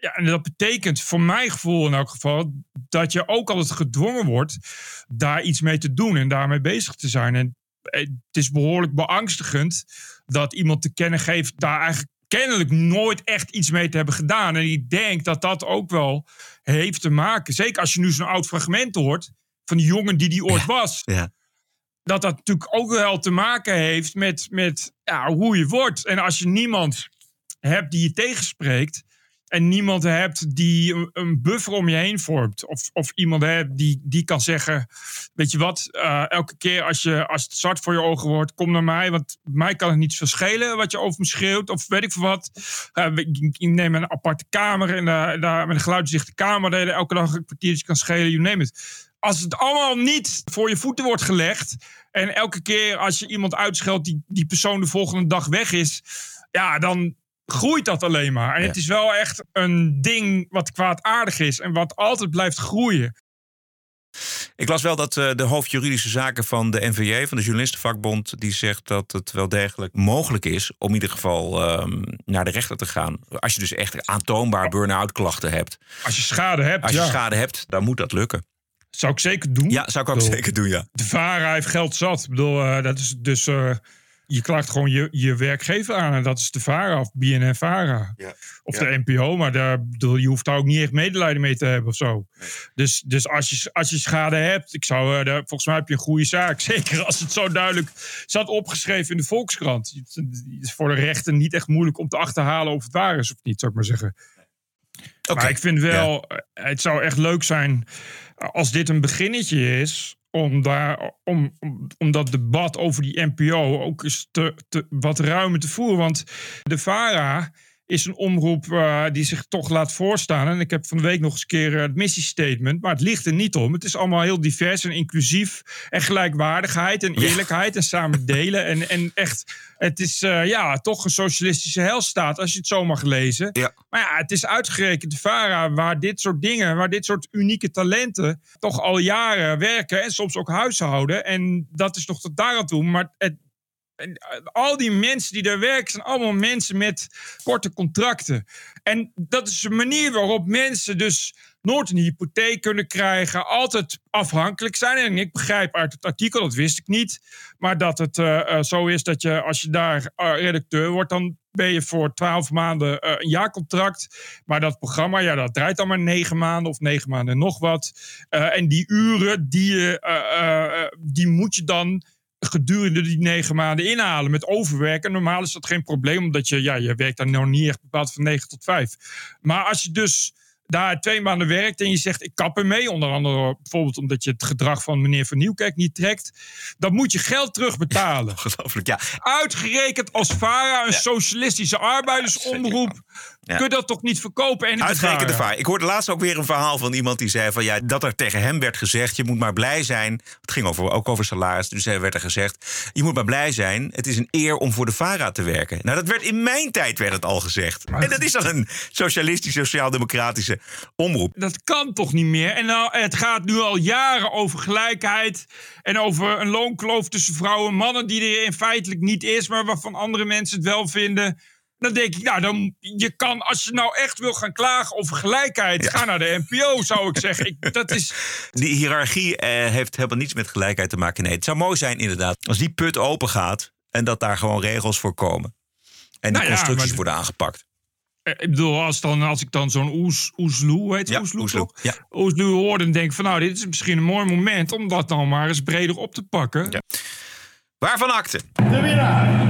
Ja, en dat betekent voor mijn gevoel in elk geval dat je ook altijd gedwongen wordt daar iets mee te doen en daarmee bezig te zijn. En eh, het is behoorlijk beangstigend dat iemand te kennen geeft daar eigenlijk kennelijk nooit echt iets mee te hebben gedaan. En ik denk dat dat ook wel heeft te maken. Zeker als je nu zo'n oud fragment hoort van die jongen die die ooit was Ja. dat dat natuurlijk ook wel te maken heeft met, met ja, hoe je wordt. En als je niemand hebt die je tegenspreekt. En niemand hebt die een- buffer om je heen vormt. Of, of iemand hebt die, die kan zeggen: Weet je wat, eh, elke keer als, je, als het zwart voor je ogen wordt, kom naar mij. Want mij kan het niet zo schelen wat je over me schreeuwt. Of weet ik veel wat. Eh, ik, neem een aparte kamer en daar, met een geluidsdichte kamer. Je elke dag een kwartiertje kan schelen. You name it als het allemaal niet voor je voeten wordt gelegd. En elke keer als je iemand uitscheldt, die, die persoon de volgende dag weg is. Ja, dan groeit dat alleen maar. En Ja. het is wel echt een ding wat kwaadaardig is. En wat altijd blijft groeien. Ik las wel dat eh, de hoofd juridische zaken van de NVJ, van de Journalistenvakbond, die zegt dat het wel degelijk mogelijk is om in ieder geval ehm, naar de rechter te gaan. Als je dus echt aantoonbaar burn-out klachten hebt. Als je schade hebt, Als je ja. schade hebt, dan moet dat lukken. Zou ik zeker doen. Ja, zou ik ook bedoel, zeker doen, ja. De VARA heeft geld zat. Ik bedoel, eh, dat is dus... eh, je klaagt gewoon je, je werkgever aan. En dat is de VARA of BNN-VARA. Of Ja. de NPO. Maar daar, bedoel, je hoeft daar ook niet echt medelijden mee te hebben of zo. Dus, dus als, je, als je schade hebt... Ik zou, daar- volgens mij heb je een goede zaak. Zeker als het zo duidelijk zat opgeschreven in de Volkskrant. Het is voor de rechter niet echt moeilijk om te achterhalen... of het waar is of niet, zou ik maar zeggen. Maar ik vind wel, eh, het zou echt leuk zijn als dit een beginnetje is. Om, daar, om, om, dat debat over die NPO ook eens te, te, wat ruimer te voeren. Want de VARA is een omroep uh, die zich toch laat voorstaan. En ik heb van de week nog eens een keer het missiestatement. Maar het ligt er niet om. Het is allemaal heel divers en inclusief. En gelijkwaardigheid en eerlijkheid en samen delen. En, en echt, het is uh, ja, toch een socialistische helstaat, als je het zo mag lezen. Ja. Maar ja, het is uitgerekend de VARA waar dit soort dingen, waar dit soort unieke talenten toch al jaren werken. En soms ook huishouden. En dat is nog tot daar aan toe. Maar het, al die mensen die daar werken zijn allemaal mensen met korte contracten. En dat is een manier waarop mensen dus nooit een hypotheek kunnen krijgen, altijd afhankelijk zijn. En ik begrijp uit het artikel, dat wist ik niet, maar dat het uh, zo is dat je als je daar redacteur wordt, dan ben je voor twaalf maanden een jaarcontract. Maar dat programma, ja, dat draait dan maar negen maanden of negen maanden en nog wat. en die uren, die, die moet je dan gedurende die negen maanden inhalen met overwerken. Normaal is dat geen probleem, omdat je, ja, je werkt dan nou niet echt bepaald van 9 tot 5. Maar als je dus daar twee maanden werkt en je zegt ik kap ermee, onder andere bijvoorbeeld omdat je het gedrag van meneer Van Nieuwkerk niet trekt, dan moet je geld terugbetalen. Ongelooflijk, ja. Uitgerekend als VARA, een socialistische arbeidersomroep. Ja. Kun je dat toch niet verkopen? En Uitgerekende VARA. Ik hoorde laatst ook weer een verhaal van iemand die zei van ja, dat er tegen hem werd gezegd: je moet maar blij zijn. Het ging over, ook over salaris. Dus er werd er gezegd: je moet maar blij zijn. Het is een eer om voor de VARA te werken. Nou, dat werd in mijn tijd werd het al gezegd. En dat is dan een socialistische, sociaal-democratische omroep. Dat kan toch niet meer? En nou, het gaat nu al jaren over gelijkheid. En over een loonkloof tussen vrouwen en mannen, die er in feitelijk niet is, maar waarvan andere mensen het wel vinden. Dan denk ik, nou, dan, je kan, als je nou echt wil gaan klagen over gelijkheid, ga naar de NPO, zou ik zeggen. Ik, dat is... Die hiërarchie eh, heeft helemaal niets met gelijkheid te maken. Nee, het zou mooi zijn, inderdaad, als die put open gaat en dat daar gewoon regels voor komen. En die Nou ja, constructies worden aangepakt. Eh, Ik bedoel, als, dan, als ik dan zo'n oes, oesloe, hoe heet het? Ja, oesloe, oesloe, toch? ja. Oesloe hoor, dan denk van, nou, dit is misschien een mooi moment om dat dan maar eens breder op te pakken. Waarvan akte? De winnaar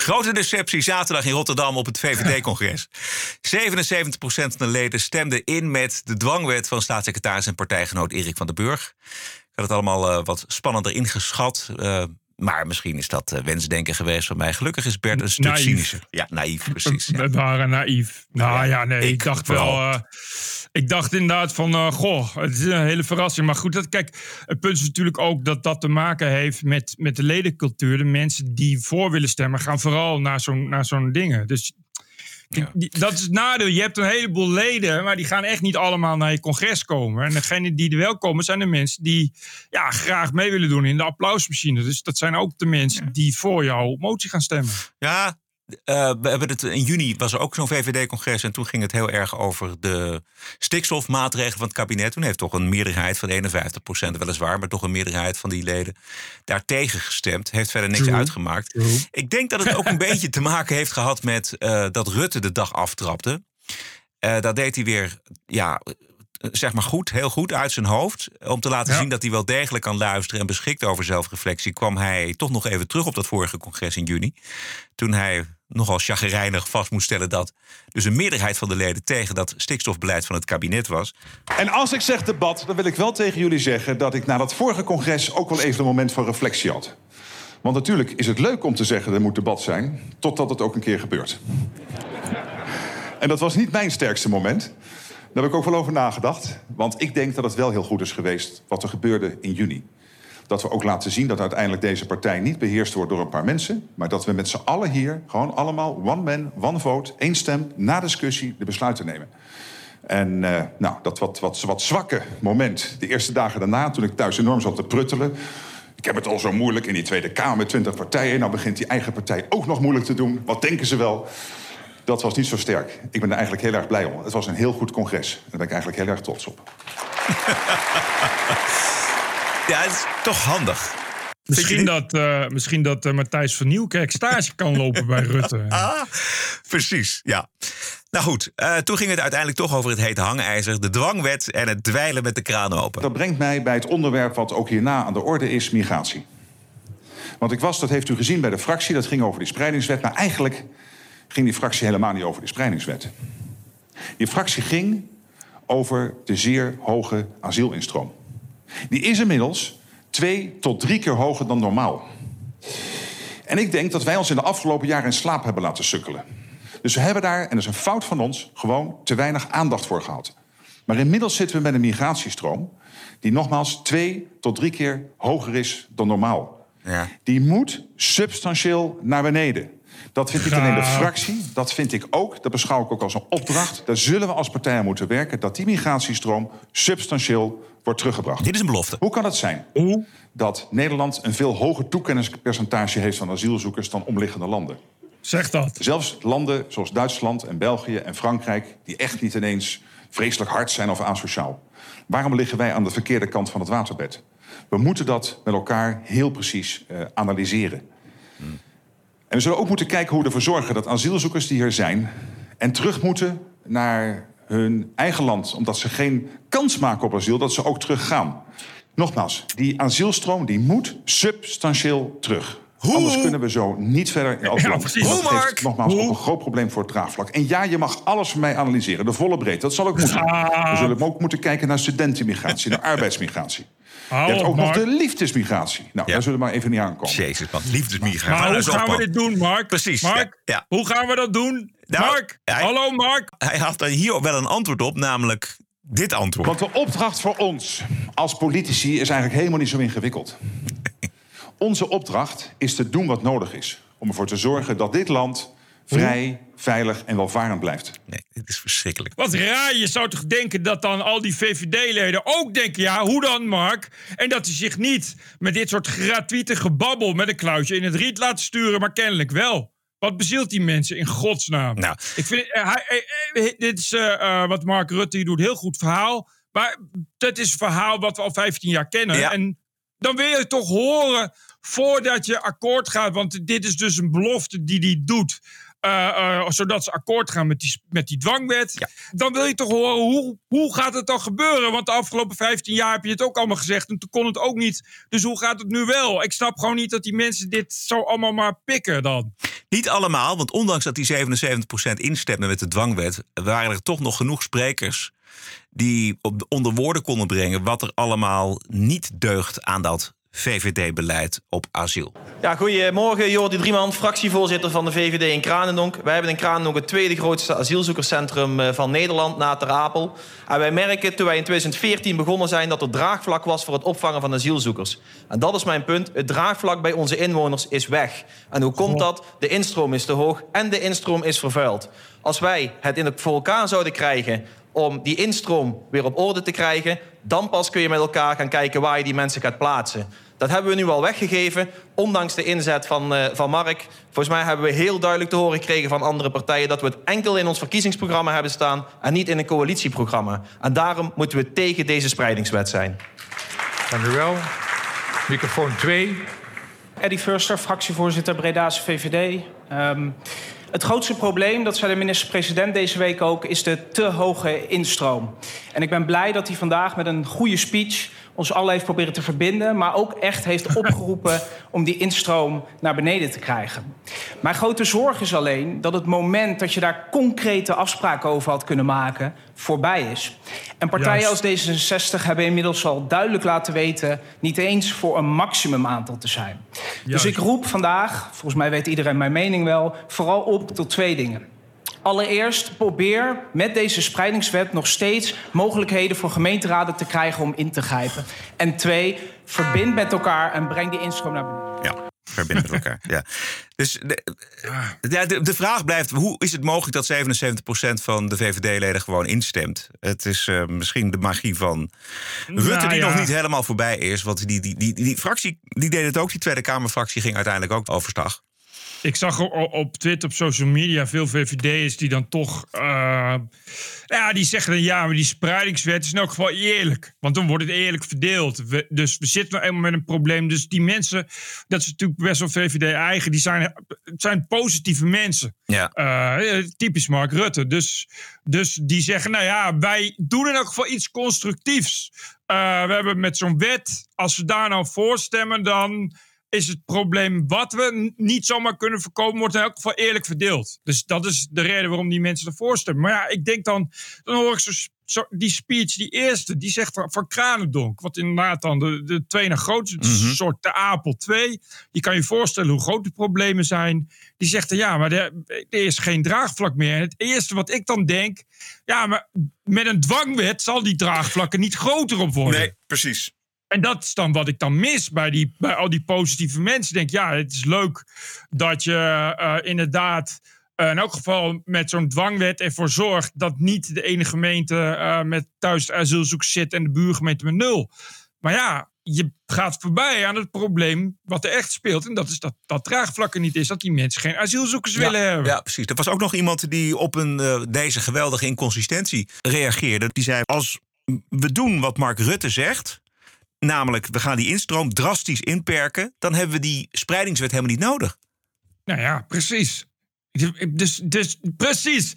Grote deceptie zaterdag in Rotterdam op het VVD-congres. 77% van de leden stemde in met de dwangwet van staatssecretaris en partijgenoot Erik van den Burg. Ik had het allemaal eh, wat spannender ingeschat. eh, maar misschien is dat eh, wensdenken geweest van mij. Gelukkig is Bert een stuk Naïef. cynischer. Ja, naïef, precies. ja. We waren naïef. Nou ja, nee, ik, ik dacht vooral. wel. eh, ik dacht inderdaad van, eh, goh, het is een hele verrassing. Maar goed, dat, kijk, het punt is natuurlijk ook dat dat te maken heeft met, met de ledencultuur. De mensen die voor willen stemmen gaan vooral naar zo'n naar zo'n dingen. Dus dat is het nadeel. Je hebt een heleboel leden, maar die gaan echt niet allemaal naar je congres komen. En degene die er wel komen, zijn de mensen die ja, graag mee willen doen in de applausmachine. Dus dat zijn ook de mensen die voor jouw motie gaan stemmen. Ja, eh, we hebben het in juni was er ook zo'n VVD-congres en toen ging het heel erg over de stikstofmaatregelen van het kabinet. Toen heeft toch een meerderheid van 51% weliswaar, maar toch een meerderheid van die leden daartegen gestemd. Heeft verder niks True. uitgemaakt. Ik denk dat het ook een beetje te maken heeft gehad met eh, dat Rutte de dag aftrapte. Eh dat deed hij weer, ja, zeg maar goed, heel goed uit zijn hoofd. Om te laten Ja. zien dat hij wel degelijk kan luisteren en beschikt over zelfreflectie, kwam hij toch nog even terug op dat vorige congres in juni. Toen hij nogal chagrijnig vast moest stellen dat dus een meerderheid van de leden tegen dat stikstofbeleid van het kabinet was. En als ik zeg debat, dan wil ik wel tegen jullie zeggen dat ik na dat vorige congres ook wel even een moment van reflectie had. Want natuurlijk is het leuk om te zeggen er moet debat zijn, totdat het ook een keer gebeurt. En dat was niet mijn sterkste moment. Daar heb ik ook wel over nagedacht. Want ik denk dat het wel heel goed is geweest wat er gebeurde in juni. Dat we ook laten zien dat uiteindelijk deze partij niet beheerst wordt door een paar mensen. Maar dat we met z'n allen hier gewoon allemaal one man, one vote, één stem, na discussie de besluiten nemen. En eh, nou, dat wat, wat, wat zwakke moment, de eerste dagen daarna, toen ik thuis enorm zat te pruttelen. Ik heb het al zo moeilijk in die Tweede Kamer 20 partijen. Nou begint die eigen partij ook nog moeilijk te doen. Wat denken ze wel? Dat was niet zo sterk. Ik ben er eigenlijk heel erg blij om. Het was een heel goed congres. Daar ben ik eigenlijk heel erg trots op. Ja, het is toch handig. Misschien dat, eh, misschien dat eh, Matthijs van Nieuwkerk stage kan lopen bij Rutte. Ah, precies, ja. Nou goed, eh, toen ging het uiteindelijk toch over het hete hangijzer, de dwangwet en het dweilen met de kraan open. Dat brengt mij bij het onderwerp wat ook hierna aan de orde is, migratie. Want ik was, dat heeft u gezien bij de fractie, dat ging over die spreidingswet. Maar eigenlijk ging die fractie helemaal niet over die spreidingswet. Die fractie ging over de zeer hoge asielinstroom. Die is inmiddels twee tot drie keer hoger dan normaal. En ik denk dat wij ons in de afgelopen jaren in slaap hebben laten sukkelen. Dus we hebben daar, en dat is een fout van ons, gewoon te weinig aandacht voor gehad. Maar inmiddels zitten we met een migratiestroom die nogmaals twee tot drie keer hoger is dan normaal. Ja. Die moet substantieel naar beneden. Dat vindt niet alleen de fractie, dat vind ik ook. Dat beschouw ik ook als een opdracht. Daar zullen we als partij aan moeten werken... dat die migratiestroom substantieel wordt teruggebracht. Dit is een belofte. Hoe kan het zijn dat Nederland een veel hoger toekenningspercentage heeft... van asielzoekers dan omliggende landen? Zeg dat. Zelfs landen zoals Duitsland en België en Frankrijk... die echt niet ineens vreselijk hard zijn of asociaal. Waarom liggen wij aan de verkeerde kant van het waterbed? We moeten dat met elkaar heel precies uh, analyseren. En we zullen ook moeten kijken hoe we ervoor zorgen dat asielzoekers die hier zijn... en terug moeten naar hun eigen land, omdat ze geen kans maken op asiel... dat ze ook teruggaan. Nogmaals, die asielstroom die moet substantieel terug. Hoe? Anders kunnen we zo niet verder in ons Ja. Dat geeft nogmaals Hoe? ook een groot probleem voor het draagvlak. En ja, je mag alles van mij analyseren, de volle breedte. Dat zal ook moeten. Ah. We zullen ook moeten kijken naar studentenmigratie, naar arbeidsmigratie. Hou je hebt op, ook nog de liefdesmigratie. Nou, daar zullen we maar even niet aankomen. Jezus, man, liefdesmigratie. Maar hoe op, gaan we dit doen, Mark? Precies, Mark, ja. hoe gaan we dat doen? Nou, Mark, hij- hallo Mark. Hij had daar hier wel een antwoord op, namelijk dit antwoord. Want de opdracht voor ons als politici is eigenlijk helemaal niet zo ingewikkeld. Onze opdracht is te doen wat nodig is. Om ervoor te zorgen dat dit land vrij, veilig en welvarend blijft. Nee, dit is verschrikkelijk. Wat raar, je zou toch denken dat dan al die VVD-leden ook denken... ja, hoe dan, Mark? En dat hij zich niet met dit soort gratuite gebabbel... met een kluitje in het riet laat sturen, maar kennelijk wel. Wat bezielt die mensen in godsnaam? Nou. Ik vind, eh, hij, eh, eh, dit is wat Mark Rutte hier doet, heel goed verhaal. Maar dat is een verhaal wat we al 15 jaar kennen. Ja. En dan wil je toch horen voordat je akkoord gaat. Want dit is dus een belofte die hij doet. Eh, eh, zodat ze akkoord gaan met die, met die dwangwet. Dan wil je toch horen hoe, hoe gaat het dan gebeuren? Want de afgelopen 15 jaar heb je het ook allemaal gezegd. En toen kon het ook niet. Dus hoe gaat het nu wel? Ik snap gewoon niet dat die mensen dit zo allemaal maar pikken dan. Niet allemaal, want ondanks dat die 77% instemmen met de dwangwet, waren er toch nog genoeg sprekers die op, onder woorden konden brengen wat er allemaal niet deugt aan dat VVD-beleid op asiel. Ja, goedemorgen. Jordi Drieman, fractievoorzitter van de VVD in Kranendonk. Wij hebben in Kranendonk het tweede grootste asielzoekerscentrum eh, van Nederland na Ter Apel. En wij merken toen wij in 2014 begonnen zijn dat er draagvlak was voor het opvangen van asielzoekers. En dat is mijn punt. Het draagvlak bij onze inwoners is weg. En hoe komt dat? De instroom is te hoog en de instroom is vervuild. Als wij het in het voor elkaar zouden krijgen om die instroom weer op orde te krijgen, dan pas kun je met elkaar gaan kijken waar je die mensen gaat plaatsen. Dat hebben we nu al weggegeven, ondanks de inzet van, eh, van Mark. Volgens mij hebben we heel duidelijk te horen gekregen van andere partijen... dat we het enkel in ons verkiezingsprogramma hebben staan... en niet in een coalitieprogramma. En daarom moeten we tegen deze spreidingswet zijn. Dank u wel. Microfoon 2. Eddie Furster, fractievoorzitter Breda's VVD. Ehm, het grootste probleem, dat zei de minister-president deze week ook, is de te hoge instroom. En ik ben blij dat hij vandaag met een goede speech ons allen heeft proberen te verbinden, maar ook echt heeft opgeroepen om die instroom naar beneden te krijgen. Mijn grote zorg is alleen dat het moment dat je daar concrete afspraken over had kunnen maken, voorbij is. En partijen Juist. als D66 hebben inmiddels al duidelijk laten weten niet eens voor een maximum aantal te zijn. Dus ik roep vandaag, volgens mij weet iedereen mijn mening wel, vooral op tot twee dingen. Allereerst probeer met deze spreidingswet nog steeds mogelijkheden voor gemeenteraden te krijgen om in te grijpen. En twee, verbind met elkaar en breng die instroom naar beneden. Ja, verbinden met elkaar. Ja. Dus de, ja, de, de vraag blijft: hoe is het mogelijk dat 77% van de VVD-leden gewoon instemt? Het is eh, misschien de magie van Rutte Nou die ja. nog niet helemaal voorbij is. Want die, die, die, die, fractie die deed het ook. Die Tweede Kamerfractie ging uiteindelijk ook overstag. Ik zag op Twitter, op social media, veel VVD'ers die dan toch. eh, ja, die zeggen dan ja, maar die spreidingswet is in elk geval eerlijk. Want dan wordt het eerlijk verdeeld. We- dus we zitten nou eenmaal met een probleem. Dus die mensen, dat is natuurlijk best wel VVD-eigen, die zijn, het zijn positieve mensen. Ja. Eh, typisch Mark Rutte. Dus, dus die zeggen, nou ja, wij doen in elk geval iets constructiefs. Eh, we hebben met zo'n wet, als we daar nou voor stemmen, dan is het probleem wat we niet zomaar kunnen voorkomen, wordt in elk geval eerlijk verdeeld. Dus dat is de reden waarom die mensen ervoor stemmen. Maar ja, ik denk dan, dan hoor ik zo, zo- die speech, die eerste, die zegt van, van Kranendonk, wat inderdaad dan de, de twee na grootste Mhm. soort de Apel 2. Je kan je voorstellen hoe groot de problemen zijn. Die zegt dan, ja, maar er, er is geen draagvlak meer. En het eerste wat ik dan denk, ja, maar met een dwangwet zal die draagvlakken niet groter op worden. Nee, precies. En dat is dan wat ik dan mis bij, die, bij al die positieve mensen. Ik denk, ja, het is leuk dat je eh, inderdaad eh, in elk geval met zo'n dwangwet ervoor zorgt dat niet de ene gemeente eh, met thuis asielzoekers zit en de buurgemeente met nul. Maar ja, je gaat voorbij aan het probleem wat er echt speelt. En dat is dat dat draagvlak er niet is. Dat die mensen geen asielzoekers willen hebben. Ja, precies. Er was ook nog iemand die op een, deze geweldige inconsistentie reageerde. Die zei, als we doen wat Mark Rutte zegt... namelijk we gaan die instroom drastisch inperken... dan hebben we die spreidingswet helemaal niet nodig. Nou ja, precies. Dus, dus precies.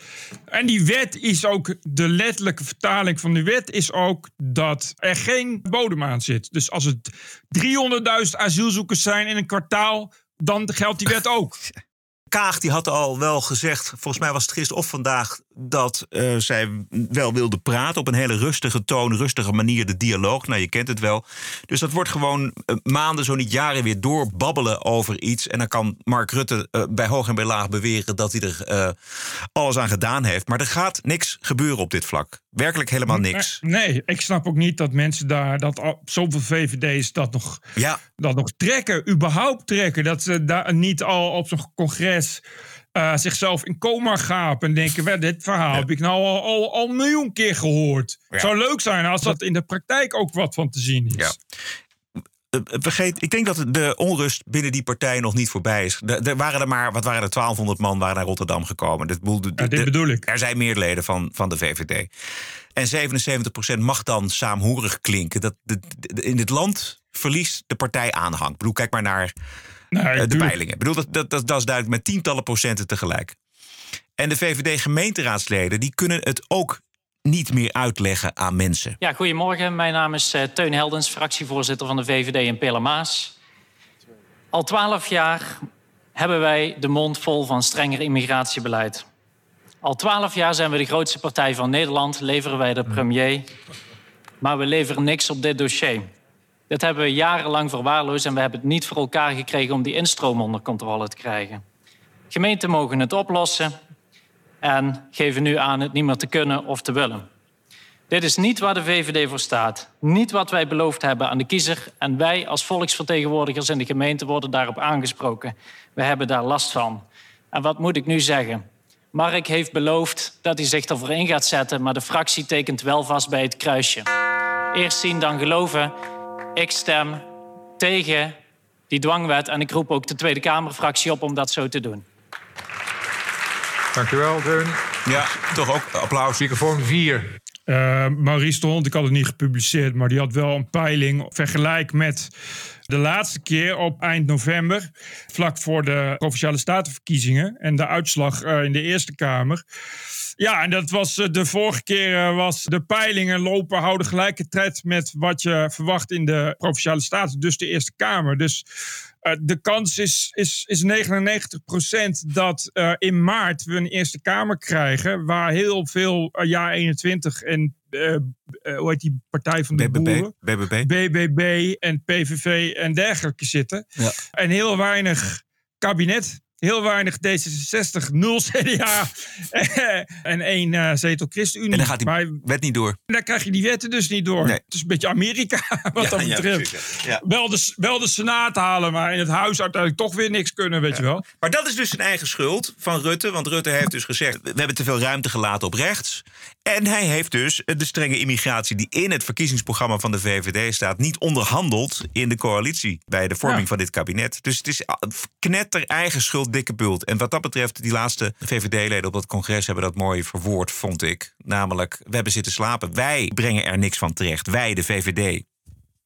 En die wet is ook, de letterlijke vertaling van de wet is ook dat er geen bodem aan zit. Dus als het 300.000 asielzoekers zijn in een kwartaal, dan geldt die wet ook. Kaag die had al wel gezegd, volgens mij was het gisteren of vandaag... dat eh, zij wel wilde praten op een hele rustige toon, rustige manier, de dialoog. Nou, je kent het wel. Dus dat wordt gewoon eh, maanden, zo niet jaren weer doorbabbelen over iets. En dan kan Mark Rutte eh, bij hoog en bij laag beweren dat hij er alles aan gedaan heeft. Maar er gaat niks gebeuren op dit vlak. Werkelijk helemaal niks. Nee, ik snap ook niet dat mensen daar, dat zoveel VVD's dat nog, Ja. dat nog trekken, überhaupt trekken. Dat ze daar niet al op zo'n congres eh, zichzelf in coma gapen en denken: "Wel, dit verhaal heb ik nou al, al, al een miljoen keer gehoord. Ja. Zou leuk zijn als dat in de praktijk ook wat van te zien is. Ja. Eh, Vergeet, ik denk dat de onrust binnen die partij nog niet voorbij is. Er, waren er maar, wat waren er, 1200 man waren naar Rotterdam gekomen. Dit, bedoel, de- Ja, dit de- bedoel ik. Er zijn meer leden van, van de VVD. En 77% mag dan saamhorig klinken. Dat, de- in dit land verliest de partij aanhang. Ik bedoel, kijk maar naar Nee, eh, de tuurlijk. peilingen. Ik bedoel, dat, dat, dat, dat is duidelijk met tientallen procenten tegelijk. En de VVD-gemeenteraadsleden die kunnen het ook niet meer uitleggen aan mensen. Ja, goedemorgen. Mijn naam is eh, Teun Heldens, fractievoorzitter van de VVD in Pelemaas. Al twaalf jaar hebben wij de mond vol van strenger immigratiebeleid. Al twaalf jaar zijn we de grootste partij van Nederland, leveren wij de premier. Maar we leveren niks op dit dossier. Dit hebben we jarenlang verwaarloosd en we hebben het niet voor elkaar gekregen om die instroom onder controle te krijgen. Gemeenten mogen het oplossen en geven nu aan het niet meer te kunnen of te willen. Dit is niet waar de VVD voor staat. Niet wat wij beloofd hebben aan de kiezer. En wij als volksvertegenwoordigers in de gemeente worden daarop aangesproken. We hebben daar last van. En wat moet ik nu zeggen? Mark heeft beloofd dat hij zich ervoor in gaat zetten, maar de fractie tekent wel vast bij het kruisje. Eerst zien, dan geloven. Ik stem tegen die dwangwet en ik roep ook de Tweede Kamerfractie op om dat zo te doen. Dank u wel, Teun. Ja, toch ook applaus. Microfoon 4. Eh, Maurice de Hond, ik had het niet gepubliceerd, maar die had wel een peiling. Vergelijk met de laatste keer op eind november, vlak voor de provinciale statenverkiezingen en de uitslag eh, in de Eerste Kamer. Ja, en dat was eh, de vorige keer eh, was de peilingen lopen, houden gelijke tred met wat je verwacht in de provinciale staten, dus de Eerste Kamer. Dus eh, de kans is, is, is 99% dat eh, in maart we een Eerste Kamer krijgen. Waar heel veel jaar 21 en hoe heet die partij van de BBB, boeren? BBB. BBB en PVV en dergelijke zitten. Ja. En heel weinig kabinet. Heel weinig D66, nul CDA en één eh, zetel ChristenUnie. En dan gaat die maar wet niet door. dan krijg je die wetten dus niet door. Nee. Het is een beetje Amerika wat Ja, dat ja, betreft. precies, ja. Wel, de, wel de Senaat halen, maar in het huis uiteindelijk toch weer niks kunnen, weet je wel. Maar dat is dus zijn eigen schuld van Rutte. Want Rutte heeft dus gezegd: we hebben te veel ruimte gelaten op rechts. En hij heeft dus de strenge immigratie die in het verkiezingsprogramma van de VVD staat, niet onderhandeld in de coalitie bij de vorming van dit kabinet. Dus het is knetter eigen schuld. Dikke bult. En wat dat betreft, die laatste VVD-leden op dat congres hebben dat mooi verwoord, vond ik. Namelijk, we hebben zitten slapen. Wij brengen er niks van terecht. Wij, de VVD.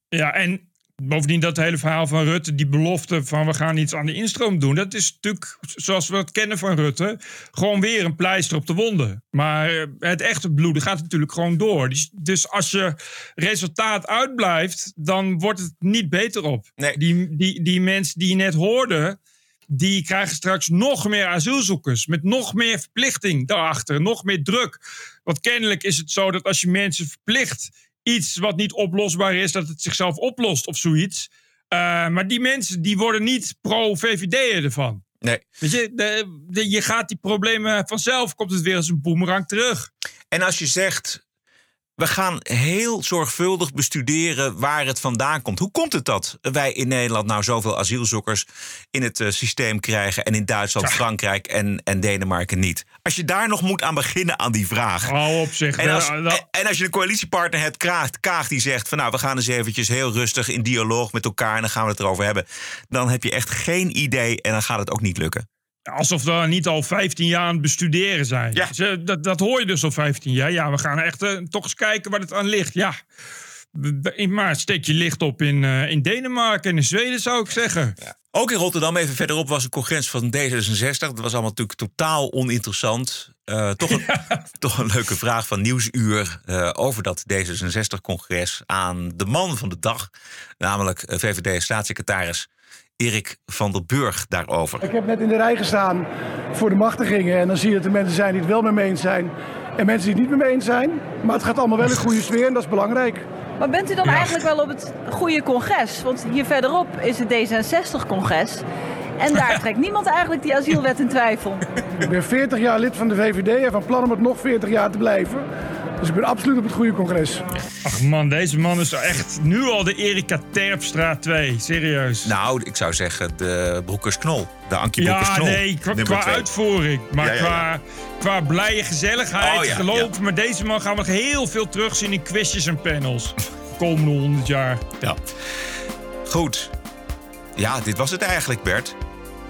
Ja, en bovendien dat hele verhaal van Rutte, die belofte van we gaan iets aan de instroom doen. Dat is natuurlijk, zoals we het kennen van Rutte, gewoon weer een pleister op de wonden. Maar eh, het echte bloeden gaat natuurlijk gewoon door. Dus, dus als je resultaat uitblijft, dan wordt het niet beter op. Die, die, die mensen die je net hoorde, die krijgen straks nog meer asielzoekers. Met nog meer verplichting daarachter, nog meer druk. Want kennelijk is het zo dat als je mensen verplicht iets wat niet oplosbaar is, dat het zichzelf oplost of zoiets. Uh, maar die mensen die worden niet pro-VVD ervan. Nee. Weet je, de, de, je gaat die problemen vanzelf, komt het weer als een boemerang terug. En als je zegt, we gaan heel zorgvuldig bestuderen waar het vandaan komt. Hoe komt het dat wij in Nederland nou zoveel asielzoekers in het uh, systeem krijgen en in Duitsland, Frankrijk en, en Denemarken niet? Als je daar nog moet aan beginnen aan die vraag. Op zich. En als, en, en als je een coalitiepartner hebt, Kaag, Kaag, die zegt van nou we gaan eens eventjes heel rustig in dialoog met elkaar en dan gaan we het erover hebben. Dan heb je echt geen idee en dan gaat het ook niet lukken. Alsof we niet al 15 jaar aan het bestuderen zijn. Ja. Dus, dat, dat hoor je dus al 15 jaar. Ja, we gaan echt uh, toch eens kijken waar het aan ligt. Ja. Maar steek je licht op in, uh, in Denemarken en in Zweden, zou ik zeggen. Ja. Ook in Rotterdam, even verderop, was een congres van D66. Dat was allemaal natuurlijk totaal oninteressant. Uh, toch, een, ja. toch een leuke vraag van Nieuwsuur over dat D66-congres aan de man van de dag. Namelijk VVD-staatssecretaris Erik van der Burg daarover. Ik heb net in de rij gestaan voor de machtigingen. En dan zie je dat er mensen zijn die het wel met me eens zijn. En mensen die het niet met me eens zijn. Maar het gaat allemaal wel in goede sfeer en dat is belangrijk. Maar bent u dan ja. eigenlijk wel op het goede congres? Want hier verderop is het D66-congres. En daar trekt niemand eigenlijk die asielwet in twijfel. Ik ben 40 jaar lid van de VVD en van plan om het nog 40 jaar te blijven. Dus ik ben absoluut op het goede congres. Ach man, deze man is echt nu al de Erika Terpstra 2. Serieus. Nou, ik zou zeggen de Broekers-Knol. De Ankie ja, Broekers-Knol. nee, qua, qua uitvoering. Maar ja, ja, qua, qua blije gezelligheid, Oh, geloof me. Deze man gaan we nog heel veel terugzien in quizjes en panels. Komende 100 jaar. Ja. Goed. Ja, dit was het eigenlijk, Bert.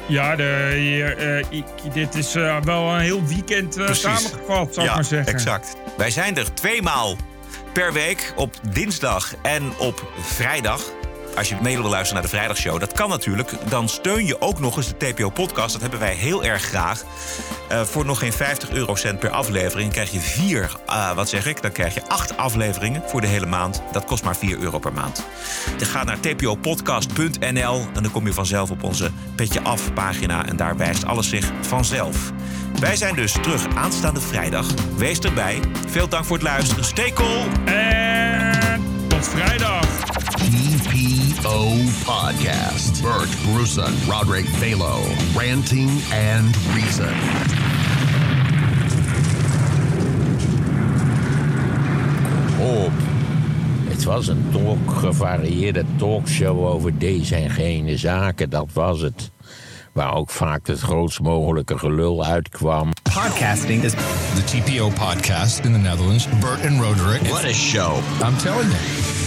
Ja, de, uh, ik, dit is uh, wel een heel weekend uh, samengevat, zou ja, ik maar zeggen. exact. Wij zijn er tweemaal per week op dinsdag en op vrijdag. Als je mee wil luisteren naar de vrijdagshow, dat kan natuurlijk. Dan steun je ook nog eens de TPO-podcast. Dat hebben wij heel erg graag. Uh, voor nog geen 50 eurocent per aflevering krijg je vier, uh, wat zeg ik? Dan krijg je acht afleveringen voor de hele maand. Dat kost maar 4 euro per maand. Je gaat naar tpopodcast.nl en dan kom je vanzelf op onze Petje Af pagina. En daar wijst alles zich vanzelf. Wij zijn dus terug aanstaande vrijdag. Wees erbij. Veel dank voor het luisteren. Stay cool. En tot vrijdag. TPO Podcast. Bert Brussen, Roderick Balo, Ranting and Reason. Op. Het was een talk, gevarieerde talkshow over deze en gene zaken, dat was het. Waar ook vaak het grootst mogelijke gelul uitkwam. Podcasting is the TPO podcast in the Netherlands. Bert and Roderick. What a show. I'm telling you.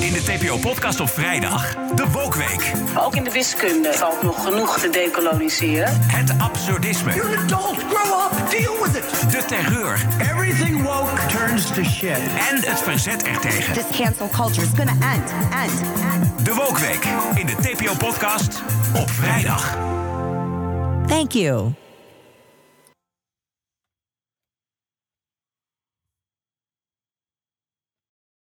In de TPO-podcast op vrijdag, de Wokweek. Ook in de wiskunde valt nog genoeg te decoloniseren. Het absurdisme. You're an adult, grow up, deal with it. De terreur. Everything woke turns to shit. En het verzet ertegen. This cancel culture is gonna end, end, end. De Wokweek in de TPO-podcast op vrijdag. Thank you.